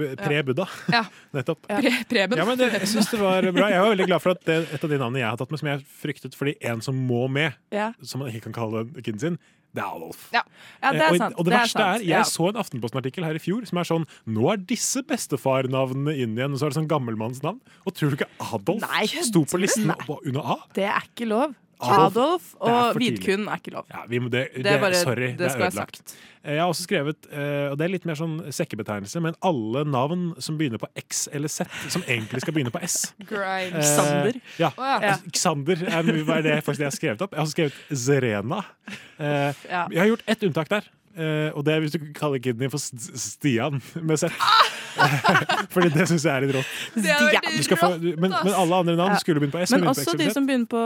[SPEAKER 15] eh, Pre-Buddha.
[SPEAKER 25] Ja.
[SPEAKER 15] Nettopp.
[SPEAKER 25] Pre- Preben.
[SPEAKER 15] Ja, men det, jeg syns det var bra. Jeg var veldig glad for at det, et av de navnene jeg har tatt med, som jeg fryktet fordi en som må med,
[SPEAKER 2] Ja.
[SPEAKER 15] som man ikke kan kalle kiden sin, det er Adolf.
[SPEAKER 2] Ja, ja det
[SPEAKER 15] Eh,
[SPEAKER 2] er
[SPEAKER 15] og,
[SPEAKER 2] sant.
[SPEAKER 15] og det,
[SPEAKER 2] det,
[SPEAKER 15] verste
[SPEAKER 2] er,
[SPEAKER 15] er, jeg
[SPEAKER 2] Ja.
[SPEAKER 15] så en Aftenposten-artikkel her i fjor som er sånn Nå er disse bestefarnavnene inn igjen. Og så er det sånn gammelmannsnavn. Og tror du ikke Adolf
[SPEAKER 2] Nei,
[SPEAKER 15] sto på listen under A?
[SPEAKER 2] Det er ikke lov.
[SPEAKER 15] Adolf,
[SPEAKER 2] Adolf og. Vidkun er ikke lov.
[SPEAKER 15] Ja, vi det, det,
[SPEAKER 2] Det er bare-
[SPEAKER 15] sorry,
[SPEAKER 2] det
[SPEAKER 15] det, er ødelagt. Jeg, Jeg har også skrevet, eh, og det er litt mer sånn sekkebetegnelse, men alle navn som begynner på X eller Z, som egentlig skal begynne på S.
[SPEAKER 25] Grimes.
[SPEAKER 15] Eh,
[SPEAKER 2] Xander.
[SPEAKER 15] Ja.
[SPEAKER 25] Å, ja.
[SPEAKER 15] Xander er er det faktisk jeg har skrevet opp. Jeg har også skrevet Zerena. Eh, Jeg har gjort ett unntak der. Uh, og det er hvis du kaller kiden din for Stian med Z. Fordi det syns jeg er litt rått. Få, du, men, men alle andre navn
[SPEAKER 2] Ja.
[SPEAKER 15] skulle begynt på S.
[SPEAKER 2] Men
[SPEAKER 15] også på X
[SPEAKER 2] de som begynner på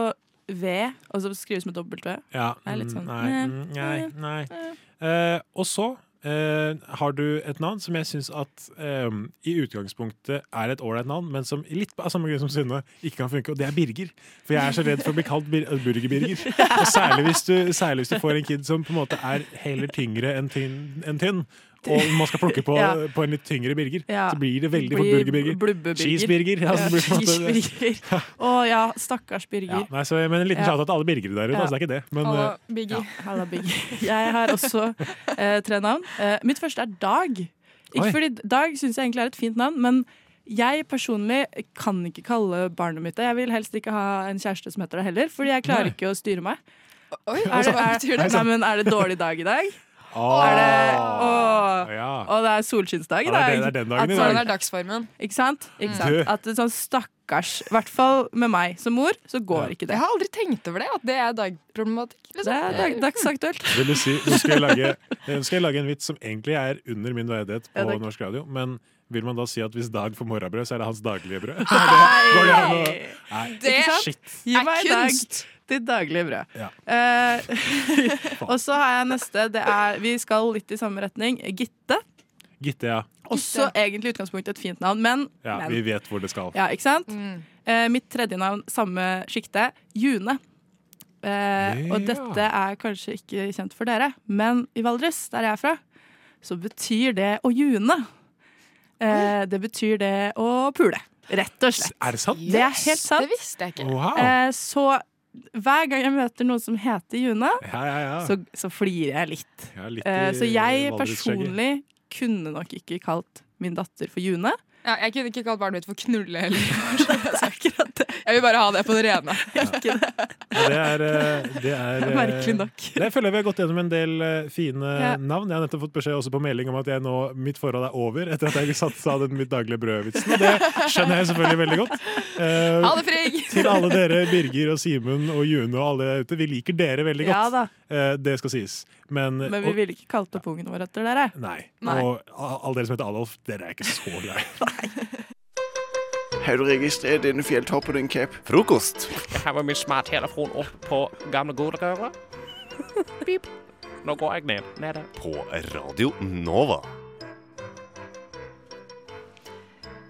[SPEAKER 2] V, og så skrives med dobbelt V.
[SPEAKER 15] Ja,
[SPEAKER 2] er litt sånn
[SPEAKER 15] mm, nei,
[SPEAKER 2] eh,
[SPEAKER 15] mm, nei,
[SPEAKER 2] eh,
[SPEAKER 15] nei.
[SPEAKER 2] Eh,
[SPEAKER 15] og så uh, har du et navn som jeg syns at um, i utgangspunktet er et ålreit navn, men som litt av samme grunn som Synne ikke kan funke, og det er Birger. For jeg er så redd for å bli kalt bir Burger-Birger. Og særlig hvis, du, særlig hvis du får en kid som på en måte er heller tyngre enn tynn, enn tynn. Og man skal plukke på,
[SPEAKER 2] Ja.
[SPEAKER 15] på en litt tyngre Birger.
[SPEAKER 2] Ja.
[SPEAKER 15] Så blir det veldig fort Burger-Birger.
[SPEAKER 2] Blubbe-Birger.
[SPEAKER 15] Cheese-Birger. Ja, så blir det på en måte-
[SPEAKER 2] cheese-Birger. Å ja, stakkars Birger.
[SPEAKER 15] Ja, nei, så, men en liten
[SPEAKER 2] Ja.
[SPEAKER 15] shout-out til alle Birgere der ute.
[SPEAKER 2] Ja.
[SPEAKER 15] Altså, det er ikke det. Men,
[SPEAKER 2] Hallo,
[SPEAKER 15] eh,
[SPEAKER 2] Biggie. Hallo, Biggie. Jeg har også eh, tre navn. Eh, mitt første er Dag. Ikke
[SPEAKER 15] Oi.
[SPEAKER 2] fordi Dag syns jeg egentlig er et fint navn, men jeg personlig kan ikke kalle barnet mitt det. Jeg vil helst ikke ha en kjæreste som heter det heller, fordi jeg klarer
[SPEAKER 15] Nei.
[SPEAKER 2] ikke å styre meg.
[SPEAKER 25] Oi,
[SPEAKER 2] Er det, er,
[SPEAKER 25] er,
[SPEAKER 2] nei, men er det dårlig dag i dag? Er det, og,
[SPEAKER 15] Ja.
[SPEAKER 2] og det er solskinnsdag i
[SPEAKER 15] det er
[SPEAKER 2] dag.
[SPEAKER 15] det- det er den dagen i dag.
[SPEAKER 2] sånn-
[SPEAKER 25] Det er dagsformen.
[SPEAKER 2] Ikke sant? Ikke sant?
[SPEAKER 15] Mm.
[SPEAKER 2] At det er sånn stakkars I hvert fall med meg som mor, så går ikke det.
[SPEAKER 25] Jeg har aldri tenkt over det, at det er dagproblematikk. Liksom.
[SPEAKER 2] Det er dag, dagsaktuelt.
[SPEAKER 15] Vil du si, nå skal, jeg lage, nå skal jeg lage en vits som egentlig er under min verdighet på
[SPEAKER 2] Ja,
[SPEAKER 15] norsk radio. Men vil man da si at hvis Dag får morrabrød, så er det hans daglige brød? Nei! det, går det an å Nei,
[SPEAKER 2] Ikke
[SPEAKER 15] shit.
[SPEAKER 2] Gi meg i dag ditt daglige brød.
[SPEAKER 15] Ja.
[SPEAKER 2] Eh, og så har jeg neste. Det er, vi skal litt i samme retning. Gitte.
[SPEAKER 15] Gitte, ja.
[SPEAKER 2] Også egentlig utgangspunktet et fint navn, men,
[SPEAKER 15] ja.
[SPEAKER 2] men
[SPEAKER 15] Vi vet hvor det skal.
[SPEAKER 2] Ja, ikke sant? Eh, mitt tredje navn, samme sjikte. June. Eh, og dette er kanskje ikke kjent for dere, men i Valdres, der jeg er fra, så betyr det å june. Eh, det betyr det å pule. Rett og slett.
[SPEAKER 15] Er det sant?
[SPEAKER 2] Det er helt sant.
[SPEAKER 25] Det visste jeg ikke.
[SPEAKER 15] Wow.
[SPEAKER 2] Eh, så hver gang jeg møter noen som heter Juna,
[SPEAKER 15] Ja, ja, ja.
[SPEAKER 2] så, så flirer jeg litt.
[SPEAKER 15] Ja, litt
[SPEAKER 2] Eh, så jeg personlig kunne nok ikke kalt min datter for June.
[SPEAKER 25] Ja, jeg kunne ikke kalt barnet mitt for Knulle heller. Jeg vil bare ha det på det rene.
[SPEAKER 15] Ja, det er, eh, det er eh,
[SPEAKER 2] Merkelig nok.
[SPEAKER 15] Det føler jeg vi har gått gjennom en del eh, fine
[SPEAKER 2] Ja.
[SPEAKER 15] navn. Jeg har nettopp fått beskjed også på melding om at jeg nå, mitt forhold er over etter at jeg satt, sa den mitt daglige brød-vitsen. Og det skjønner jeg selvfølgelig veldig godt. Eh,
[SPEAKER 25] Ha det, frig!
[SPEAKER 15] Til alle dere, Birger og Simen og June og alle der ute. Vi liker dere veldig
[SPEAKER 2] Ja
[SPEAKER 15] godt.
[SPEAKER 2] da.
[SPEAKER 15] Eh, det skal sies. Men,
[SPEAKER 2] Men vi
[SPEAKER 15] og-
[SPEAKER 2] ville ikke kalt opp ungen vår etter dere.
[SPEAKER 15] Nei.
[SPEAKER 2] Nei.
[SPEAKER 15] Og alle dere som heter Adolf, dere er ikke så greie.
[SPEAKER 26] Har du registrert denne fjelltoppen din, Cap?
[SPEAKER 24] Frokost.
[SPEAKER 27] Jeg har med min smarttelefon opp på gamle godrøret. Pip. Nå går jeg ned. Nede.
[SPEAKER 24] På Radio Nova.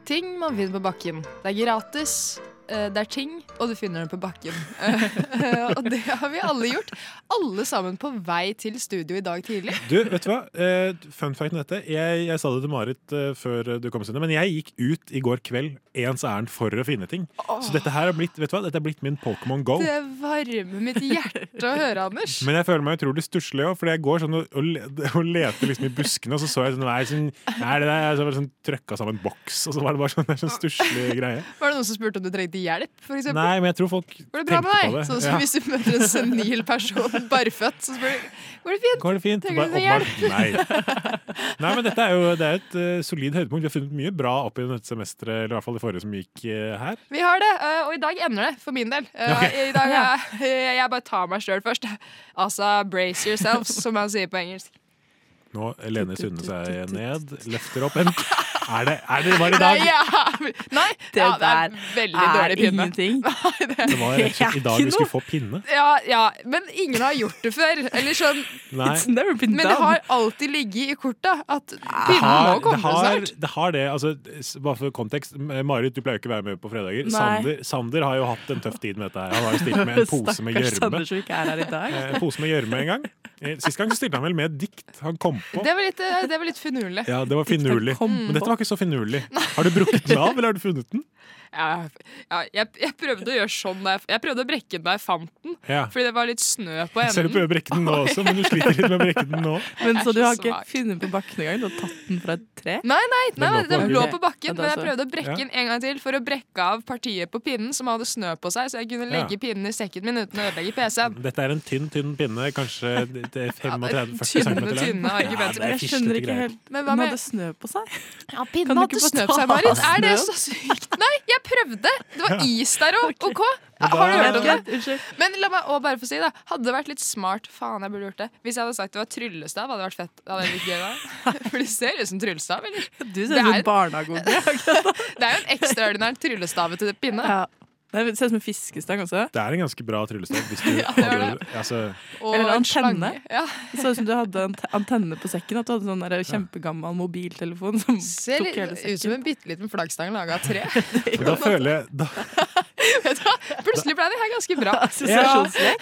[SPEAKER 25] Ting man finner på bakken. Det er gratis. Eh, Det er ting, og du finner dem på bakken. Eh, og det har vi alle gjort. Alle sammen på vei til studio i dag tidlig.
[SPEAKER 15] Du, vet du hva? Eh, fun fact om dette. Jeg, jeg sa det til Marit før du kom, men jeg gikk ut i går kveld ens ærend for å finne ting. Så dette her er blitt, vet du hva? Dette er blitt min Pokémon Go.
[SPEAKER 25] Det varmer mitt hjerte å høre, Anders.
[SPEAKER 15] Men jeg føler meg utrolig stusslig òg, for jeg går sånn og, og, leter liksom i buskene, og så så jeg sånn, nei, sånn, nei det der, så var det sånn trøkka sammen boks, og så var det bare sånn, sånn stusslig greie.
[SPEAKER 25] Var det noen som spurte om du trengte hjelp? For eksempel?
[SPEAKER 15] Nei, men jeg tror folk
[SPEAKER 25] Går det bra med
[SPEAKER 15] på
[SPEAKER 25] deg?
[SPEAKER 15] det.
[SPEAKER 25] Sånn som
[SPEAKER 15] Ja.
[SPEAKER 25] hvis du møter en senil person barføtt, så spør du Går det fint?
[SPEAKER 15] Går det fint?
[SPEAKER 25] Trenger du
[SPEAKER 15] hjelp? Nei. Nei, men dette er jo det er et uh, solid høydepunkt. Vi har funnet mye bra opp i dette semesteret, eller i hvert fall det forrige som gikk uh, her.
[SPEAKER 25] Vi har det, uh, og i dag ender det, for min del. Eh,
[SPEAKER 15] Ok.
[SPEAKER 25] I dag jeg, Jeg bare tar meg sjøl først. Altså brace yourselves, som man sier på engelsk.
[SPEAKER 15] Nå lener Sunne seg ned, løfter opp en Er det, er det var det i dag?
[SPEAKER 25] Nei, ja. Nei,
[SPEAKER 2] Det
[SPEAKER 25] ja, det er veldig
[SPEAKER 2] er
[SPEAKER 25] dårlig pinne.
[SPEAKER 2] ingenting.
[SPEAKER 15] Det var rett og slett i dag vi skulle få pinne.
[SPEAKER 25] Ja, ja, men ingen har gjort det før. Eller sånn
[SPEAKER 15] It's never
[SPEAKER 2] been
[SPEAKER 25] Men det har alltid ligget i korta at pinnen må
[SPEAKER 15] har, det,
[SPEAKER 25] komme
[SPEAKER 15] har,
[SPEAKER 25] snart.
[SPEAKER 15] det har det. Altså, bare for kontekst. Marit, du pleier ikke å være med på fredager. Sander, Sander har jo hatt en tøff tid med dette. her Han har jo stilt med en pose med gjørme. Eh, En pose med gjørme en gang. Eh, Sist gang så stilte han vel med et dikt han kom på.
[SPEAKER 25] Det var litt, eh, det var litt finurlig.
[SPEAKER 15] Ja, det var finurlig. Men dette var ikke så finurlig. Har du brukket den av, eller har du funnet den?
[SPEAKER 25] Ja, ja, jeg, jeg prøvde å gjøre sånn jeg, jeg prøvde å brekke den da jeg fant den,
[SPEAKER 15] Ja.
[SPEAKER 25] fordi det var litt snø på
[SPEAKER 15] enden. Selv du prøver å brekke den nå også, men du sliter litt med å brekke den nå.
[SPEAKER 2] Men Så du har ikke funnet på bakken engang? Du har tatt den fra et tre?
[SPEAKER 25] Nei, nei, nei,
[SPEAKER 2] Den lå på
[SPEAKER 25] den lå på bakken, men jeg prøvde å brekke den en gang til for å brekke av partiet på pinnen som hadde snø på seg, så jeg kunne
[SPEAKER 15] Ja.
[SPEAKER 25] legge pinnen i sekken min uten å ødelegge PC-en.
[SPEAKER 15] Dette er en tynn, tynn pinne, kanskje det er 35-40
[SPEAKER 25] tynne,
[SPEAKER 15] cm er
[SPEAKER 2] Jeg skjønner ikke helt.
[SPEAKER 25] Men hva
[SPEAKER 2] Den hadde snø på seg.
[SPEAKER 25] Ja,
[SPEAKER 2] Kan
[SPEAKER 25] pinnen hadde snø på seg, Marit. Er det så sykt? Nei, jeg prøvde! Det var is der òg. OK? Har du hørt om det? Men la meg også bare få si, da. Hadde det vært litt smart Faen, jeg burde gjort det. Hvis jeg hadde sagt det var tryllestav, hadde det vært fett. Hadde det vært gøy da. For det ser ut som tryllestav, eller?
[SPEAKER 2] Du ser
[SPEAKER 25] Det
[SPEAKER 2] ut som barnehageunge.
[SPEAKER 25] Det er jo en ekstraordinær tryllestavete pinne.
[SPEAKER 2] Ja. Det ser ut som en fiskestang også.
[SPEAKER 15] Det er en ganske bra tryllestav. Hvis du
[SPEAKER 25] Ja, det
[SPEAKER 15] hadde, altså,
[SPEAKER 2] Eller
[SPEAKER 25] en
[SPEAKER 2] antenne.
[SPEAKER 25] Ja.
[SPEAKER 2] Det så ut som du hadde en antenne på sekken. At du hadde sånn der kjempegammel mobiltelefon som
[SPEAKER 25] Ser
[SPEAKER 2] tok hele
[SPEAKER 25] ut som en bitte liten flaggstang laga av tre.
[SPEAKER 15] da føler jeg da,
[SPEAKER 25] Vet du hva? Plutselig ble det her ganske bra.
[SPEAKER 15] ja,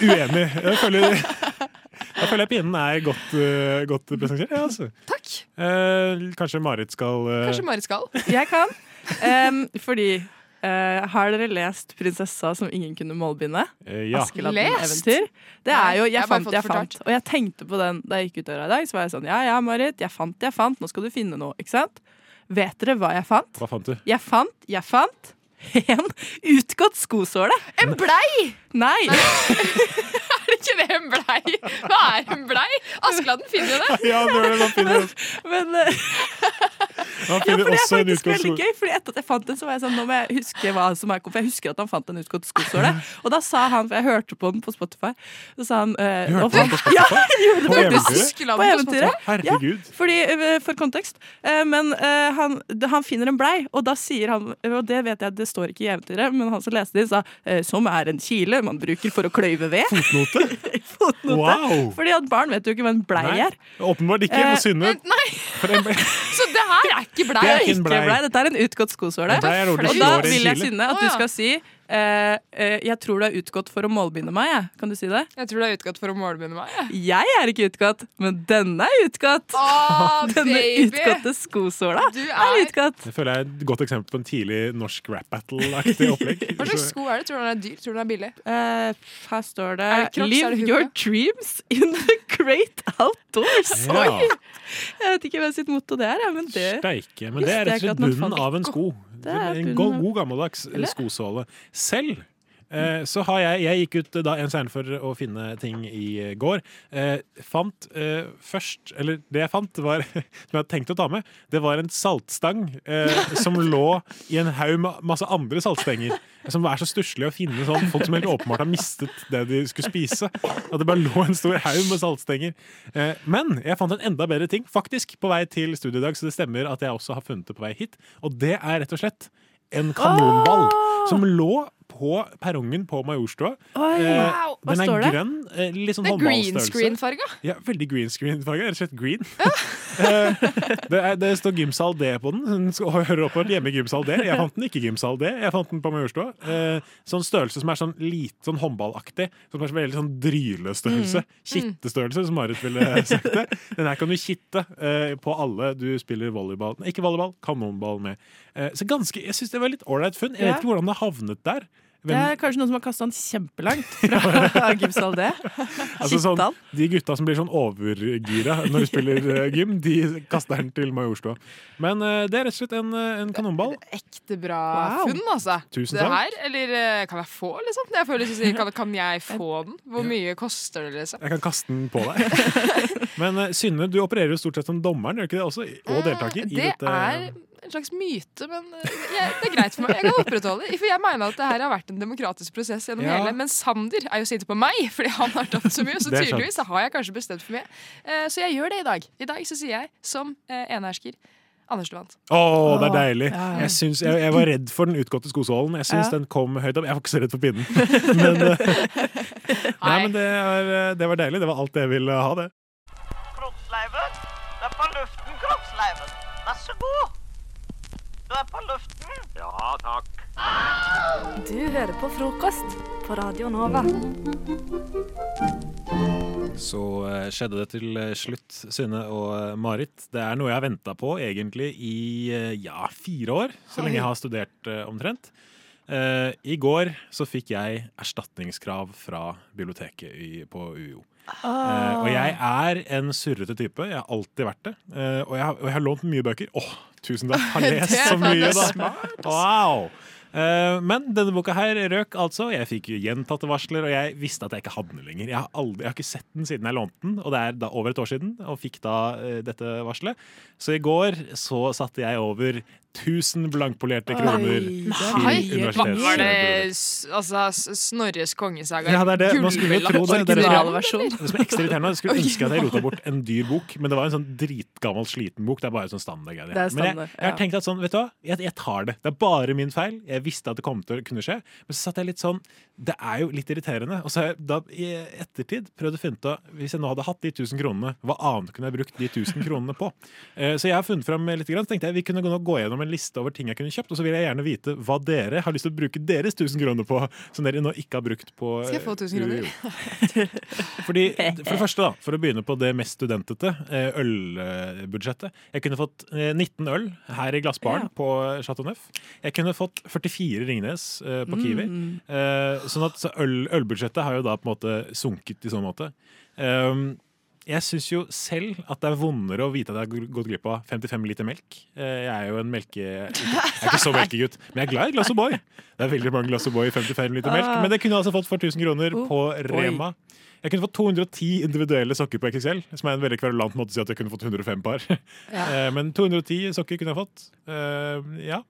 [SPEAKER 15] Uenig. Jeg føler, da føler jeg pinnen er godt, uh, godt presentert. Ja, altså.
[SPEAKER 25] Takk.
[SPEAKER 15] Eh, kanskje Marit skal uh...
[SPEAKER 25] Kanskje Marit skal.
[SPEAKER 2] Jeg kan. Um, fordi eh, Har dere lest 'Prinsessa som ingen kunne målbinde'?
[SPEAKER 15] Uh, ja.
[SPEAKER 2] Askeladden-eventyr. Det er jo
[SPEAKER 25] jeg
[SPEAKER 2] Jeg fant, jeg
[SPEAKER 25] fortalt.
[SPEAKER 2] fant. Og jeg tenkte på den da jeg gikk ut døra i dag. Så var jeg sånn Ja ja, Marit. Jeg fant, jeg fant. Nå skal du finne noe. Ikke sant? Vet dere hva jeg fant?
[SPEAKER 15] Hva fant du?
[SPEAKER 2] Jeg fant, jeg fant en utgått skosåle.
[SPEAKER 25] En blei!
[SPEAKER 2] Nei!
[SPEAKER 25] Er det en blei? Hva er en blei? Askeladden finner jo det.
[SPEAKER 15] Ja, det det, han finner det.
[SPEAKER 2] Men eh, ja, for det er faktisk veldig gøy, Fordi etter at jeg fant den, så var jeg sånn Nå må jeg huske hva som er For jeg husker at han fant en utgått skosåle. Og da sa han, for jeg hørte på den på Spotify Så sa han eh,
[SPEAKER 15] hørte på den på Spotify?
[SPEAKER 2] Ja, gjorde
[SPEAKER 15] På
[SPEAKER 2] det
[SPEAKER 15] eventyret?
[SPEAKER 2] På eventyret.
[SPEAKER 15] Herregud.
[SPEAKER 2] Ja, fordi, eh, for kontekst. Eh, Men han, han finner en blei, og da sier han Og det vet jeg, det står ikke i eventyret, men han som leste det, sa som er en kile man bruker for å kløyve ved.
[SPEAKER 15] Fotnote?
[SPEAKER 2] Fotnote.
[SPEAKER 15] Wow.
[SPEAKER 2] Fordi at barn vet jo ikke hva en blei er.
[SPEAKER 15] Åpenbart ikke.
[SPEAKER 2] Eh,
[SPEAKER 15] Synne
[SPEAKER 25] Nei,
[SPEAKER 15] for en ble-
[SPEAKER 25] så det her er ikke blei.
[SPEAKER 15] Det er ikke en blei.
[SPEAKER 2] Dette er en utgått skosåle. Og da vil jeg. Synne, at du skal si eh, eh, Jeg tror du er utgått for å målbinde meg. Kan du si det?
[SPEAKER 25] Jeg tror du er utgått for å målbinde meg. jeg.
[SPEAKER 2] Jeg er ikke utgått, men denne er utgått.
[SPEAKER 25] Oh,
[SPEAKER 2] Denne
[SPEAKER 25] baby.
[SPEAKER 2] utgåtte skosåla er
[SPEAKER 25] er
[SPEAKER 2] utgått.
[SPEAKER 15] Det føler jeg er et godt eksempel på en tidlig norsk rap battle-aktig opplegg.
[SPEAKER 25] Hva slags sko er det? Tror du den er dyr? Tror du den er billig?
[SPEAKER 2] Uh, her står det,
[SPEAKER 25] det
[SPEAKER 2] Live
[SPEAKER 25] det
[SPEAKER 2] your dreams in the great outdoors.
[SPEAKER 15] Ja.
[SPEAKER 2] Oi! Jeg vet ikke hvem sitt motto det er, men det
[SPEAKER 15] Steike. Men det er rett og slett bunnen av en sko.
[SPEAKER 2] Det er
[SPEAKER 15] En god, god gammeldags eh, skosåle. Selv så har jeg Jeg gikk ut eh, da en sein for å finne ting i eh, går. Eh, fant eh, først Eller det jeg fant, var som jeg hadde tenkt å ta med, det var en saltstang eh, som lå i en haug med masse andre saltstenger. Som er så stusslig å finne sånn folk som helt åpenbart har mistet det de skulle spise. At det bare lå en stor haug med saltstenger. Eh, men jeg fant en enda bedre ting, faktisk, på vei til studiedag i dag. Så det stemmer at jeg også har funnet det på vei hit. Og det er rett og slett en kanonball som lå på perrongen på Majorstua.
[SPEAKER 2] Oi,
[SPEAKER 15] Eh,
[SPEAKER 2] wow. Hva
[SPEAKER 15] Den er
[SPEAKER 2] står det?
[SPEAKER 15] grønn. eh, Litt sånn
[SPEAKER 25] Det er green screen-farga.
[SPEAKER 15] Ja, veldig green screen-farge. Rett og slett green. Eh, det, er, det står Gymsal D på den. Den skal- opp på hjemme Gymsal D. Jeg fant den ikke Gymsal D. Jeg fant den på Majorstua. Sånn størrelse som er sånn lite sånn håndballaktig. Som er så veldig sånn drylestørrelse.
[SPEAKER 2] Mm.
[SPEAKER 15] Kittestørrelse, som Marit ville sagt det. Den her kan du kitte på alle du spiller volleyball ikke volleyball, kanonball med. Så ganske, Jeg syns det var litt ålreit funn. Jeg vet ikke hvordan det havnet der.
[SPEAKER 2] Det er kanskje noen som har kasta den kjempelangt fra Gibsal D.
[SPEAKER 15] Altså sånn, de gutta som blir sånn overgira når de spiller eh, gym, de kaster den til Majorstua. Men eh, det er rett og slett en, eh, en kanonball.
[SPEAKER 25] Ekte bra
[SPEAKER 2] Wow.
[SPEAKER 25] funn, altså.
[SPEAKER 15] Tusen
[SPEAKER 25] det
[SPEAKER 15] takk.
[SPEAKER 25] her, eller kan jeg få, liksom? Jeg føler liksom, kan, kan jeg få den? Hvor mye koster det, liksom?
[SPEAKER 15] Jeg kan kaste den på deg. Men Synne, du opererer jo stort sett som dommeren, gjør ikke det også? Og deltaker i
[SPEAKER 25] Det
[SPEAKER 15] dette.
[SPEAKER 25] er en slags myte, men eh, jeg, det er greit for meg. Jeg kan opprettholde det. For jeg mener at det her har vært en demokratisk prosess gjennom
[SPEAKER 15] Ja.
[SPEAKER 25] hele. Men Sander er jo sinte på meg fordi han har tapt så mye. Så tydeligvis har jeg kanskje bestemt for mye. Eh, Så jeg gjør det i dag. I dag så sier jeg som eh, enehersker Anders du vant.
[SPEAKER 15] Å, det er deilig.
[SPEAKER 25] Ja.
[SPEAKER 15] Jeg, synes, jeg, jeg var redd for den utgåtte skosålen. Jeg syns
[SPEAKER 25] Ja.
[SPEAKER 15] den kom høyt opp. Jeg var ikke så redd for pinnen. Men, nei, men det, er, det var deilig. Det var alt jeg ville ha, det.
[SPEAKER 28] Kroppsleiven, Det er på luften, kroppsleiven. Vær så god. Du er på luften. Ja, takk.
[SPEAKER 29] Du hører på frokost på Radio Nova.
[SPEAKER 15] Så eh, skjedde det til eh, slutt, Synne og eh, Marit. Det er noe jeg har venta på egentlig i ja, fire år, så lenge jeg har studert omtrent. Eh, I går så fikk jeg erstatningskrav fra biblioteket i, på UiO. Eh, og jeg er en surrete type. Jeg har alltid vært det. Eh, og, jeg har, og jeg har lånt mye bøker. Åh, tusen takk! Har lest så mye, da! Wow! Eh, men denne boka her røk altså. Jeg fikk gjentatte varsler, og jeg visste at jeg ikke hadde den lenger. Jeg har, aldri, jeg har ikke sett den siden jeg lånte den, og det er da over et år siden, og fikk da uh, dette varselet. Så i går så satte jeg over 1000 blankpolerte kroner
[SPEAKER 25] Nei,
[SPEAKER 15] til
[SPEAKER 25] Var det altså, Snorres kongesaga?
[SPEAKER 15] Ja, det er det. Man skulle jo tro det. Det, er det, det som er ekstra irriterende, jeg skulle ønske at jeg rota bort en dyr bok, men det var en sånn dritgammel, sliten bok. Det er bare sånn standardgreier.
[SPEAKER 2] Er
[SPEAKER 15] Men jeg,
[SPEAKER 2] standard,
[SPEAKER 15] jeg har tenkt at sånn, vet du hva, jeg, jeg tar det. Det er bare min feil. Jeg visste at det kom til å kunne skje, men så satt jeg litt sånn Det er jo litt irriterende. Og så har jeg da i ettertid prøvd å finne ut av Hvis jeg nå hadde hatt de 1000 kronene, hva annet kunne jeg brukt de 1000 kronene på? Eh, Så jeg har funnet fram litt, grann, så tenkte jeg vi kunne gå gå en liste over ting jeg kunne kjøpt, og så vil jeg gjerne vite hva dere har lyst til å bruke deres 1000 kroner på, som dere nå ikke har brukt på
[SPEAKER 25] Skal jeg få 1000
[SPEAKER 15] eh,
[SPEAKER 25] kroner?
[SPEAKER 15] fordi, for det første, da, for å begynne på det mest studentete, eh, ølbudsjettet. Jeg kunne fått eh, 19 øl her i Glassbaren på Chateau Neuf. Jeg kunne fått 44 Ringnes eh, på Kiwi.
[SPEAKER 2] Mm.
[SPEAKER 15] Eh, sånn at så øl, ølbudsjettet har jo da på en måte sunket i sånn måte. Um, jeg syns jo selv at det er vondere å vite at jeg har gått glipp av 55 liter melk. Eh, Jeg er jo en melke... Jeg er ikke så melkegutt, men jeg er glad i Glass O'boy. Det er veldig mange Glass O'boy i 55 liter melk,
[SPEAKER 2] Ah.
[SPEAKER 15] men det kunne jeg altså fått for 1000 kroner
[SPEAKER 2] Oh,
[SPEAKER 15] på. Rema. Jeg kunne fått 210 individuelle sokker på XXL, som er en veldig kverulant måte å si at jeg kunne fått 105 par.
[SPEAKER 25] Ja.
[SPEAKER 15] Eh, Men 210 sokker kunne jeg fått. Eh, ja.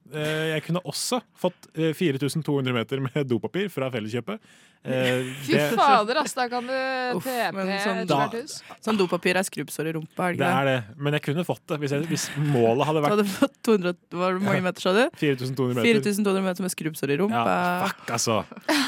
[SPEAKER 15] Jeg kunne også fått eh, 4200 meter med dopapir fra Felleskjøpet. Eh,
[SPEAKER 25] Fy fader, ass. Da kan du
[SPEAKER 2] men sånn,
[SPEAKER 25] et
[SPEAKER 15] Da-
[SPEAKER 25] hvert hus.
[SPEAKER 2] sånn dopapir er skrubbsår i rumpa, er det
[SPEAKER 15] Det er
[SPEAKER 2] det?
[SPEAKER 15] men jeg kunne fått det hvis, jeg, hvis målet hadde
[SPEAKER 2] Du
[SPEAKER 15] vært
[SPEAKER 2] hadde fått 200, hvor mange meter, sa du?
[SPEAKER 15] 4200 meter.
[SPEAKER 2] 4200 meter med skrubbsår i rumpa.
[SPEAKER 15] Ja, fuck, altså.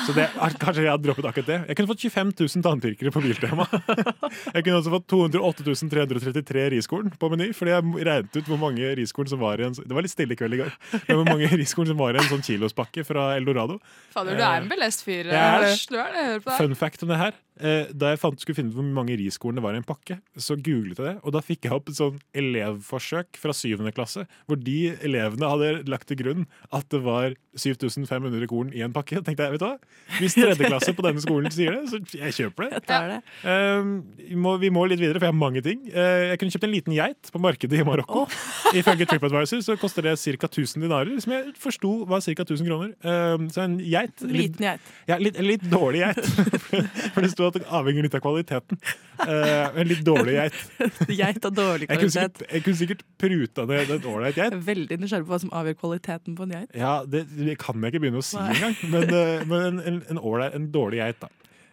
[SPEAKER 15] Så det, kanskje jeg hadde droppet akkurat det. Jeg kunne fått 25 000 tanntyrkere på Biltema. Jeg kunne også fått 208 333 riskorn på Meny, fordi jeg regnet ut hvor mange riskorn som var i en Det var litt stille i kveld i går. Men hvor mange riskorn som var i en sånn kilospakke fra Eldorado.
[SPEAKER 25] Fader, du er en belest fyr.
[SPEAKER 15] Jeg er det.
[SPEAKER 25] Lars. det jeg hører på.
[SPEAKER 15] Fun fact om det her. Eh, da jeg fant, skulle finne ut hvor mange riskorn det var i en pakke, så googlet jeg det, og da fikk jeg opp et sånn elevforsøk fra syvende klasse, hvor de elevene hadde lagt til grunn at det var 7500 korn i en pakke. Tenkte jeg, vet du hva? Hvis tredjeklasse på denne skolen sier det, så jeg kjøper det.
[SPEAKER 2] Det.
[SPEAKER 15] Eh, vi, må, vi må litt videre, for jeg har mange ting. Eh, jeg kunne kjøpt en liten geit på markedet i Marokko. Ifølge TripAdvisor så koster det ca. 1000 dinarer, som jeg forsto var ca. 1000 kroner. Eh, så en geit
[SPEAKER 2] Liten geit.
[SPEAKER 15] ja, litt, litt dårlig geit. For det sto at det avhenger litt av kvaliteten. Uh, en litt dårlig geit.
[SPEAKER 2] Geit av dårlig
[SPEAKER 15] Jeg kunne
[SPEAKER 2] kvalitet.
[SPEAKER 15] sikkert, jeg kunne sikkert pruta ned en ålreit geit.
[SPEAKER 2] Veldig nysgjerrig på hva som avgjør kvaliteten på en geit.
[SPEAKER 15] Ja, det, det kan jeg ikke begynne å si engang. Men, uh, men en, en, en, en dårlig geit, da.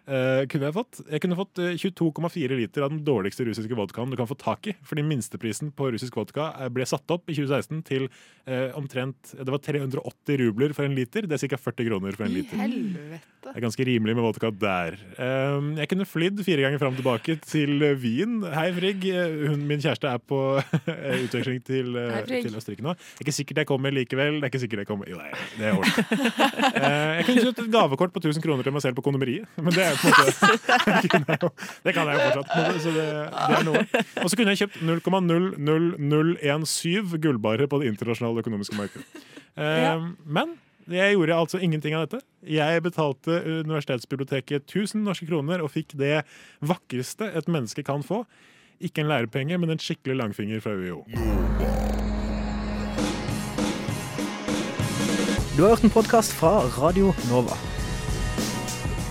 [SPEAKER 15] Eh, kunne jeg fått Jeg kunne fått eh, 22,4 liter av den dårligste russiske vodkaen du kan få tak i. Fordi minsteprisen på russisk vodka eh, ble satt opp i 2016 til uh, omtrent Det var 380 rubler for en liter. Det er ca. 40 kroner for en
[SPEAKER 25] I
[SPEAKER 15] liter.
[SPEAKER 25] helvete.
[SPEAKER 15] Det er ganske rimelig med vodka der. Uh, jeg kunne flydd fire ganger fram og tilbake til uh, Wien. Hei, Frigg. Uh, Hun, min kjæreste er på uh, utveksling til, uh, til Østerrike nå. Det er ikke sikkert jeg kommer likevel. Det er ikke sikkert jeg kommer Jo, nei, det er ordentlig. Uh, jeg kunne kjøpt et gavekort på 1000 kroner til meg selv på kondomeriet. Men det er på en måte jeg Det kan jeg jo fortsatt. Så det, det er noe. Og så kunne jeg kjøpt 0,00017 gullbare på det internasjonale økonomiske markedet. Um, Men jeg gjorde altså ingenting av dette. Jeg betalte universitetsbiblioteket 1000 norske kroner og fikk det vakreste et menneske kan få. Ikke en lærepenge, men en skikkelig langfinger fra UiO.
[SPEAKER 30] Du har hørt en podkast fra Radio Nova.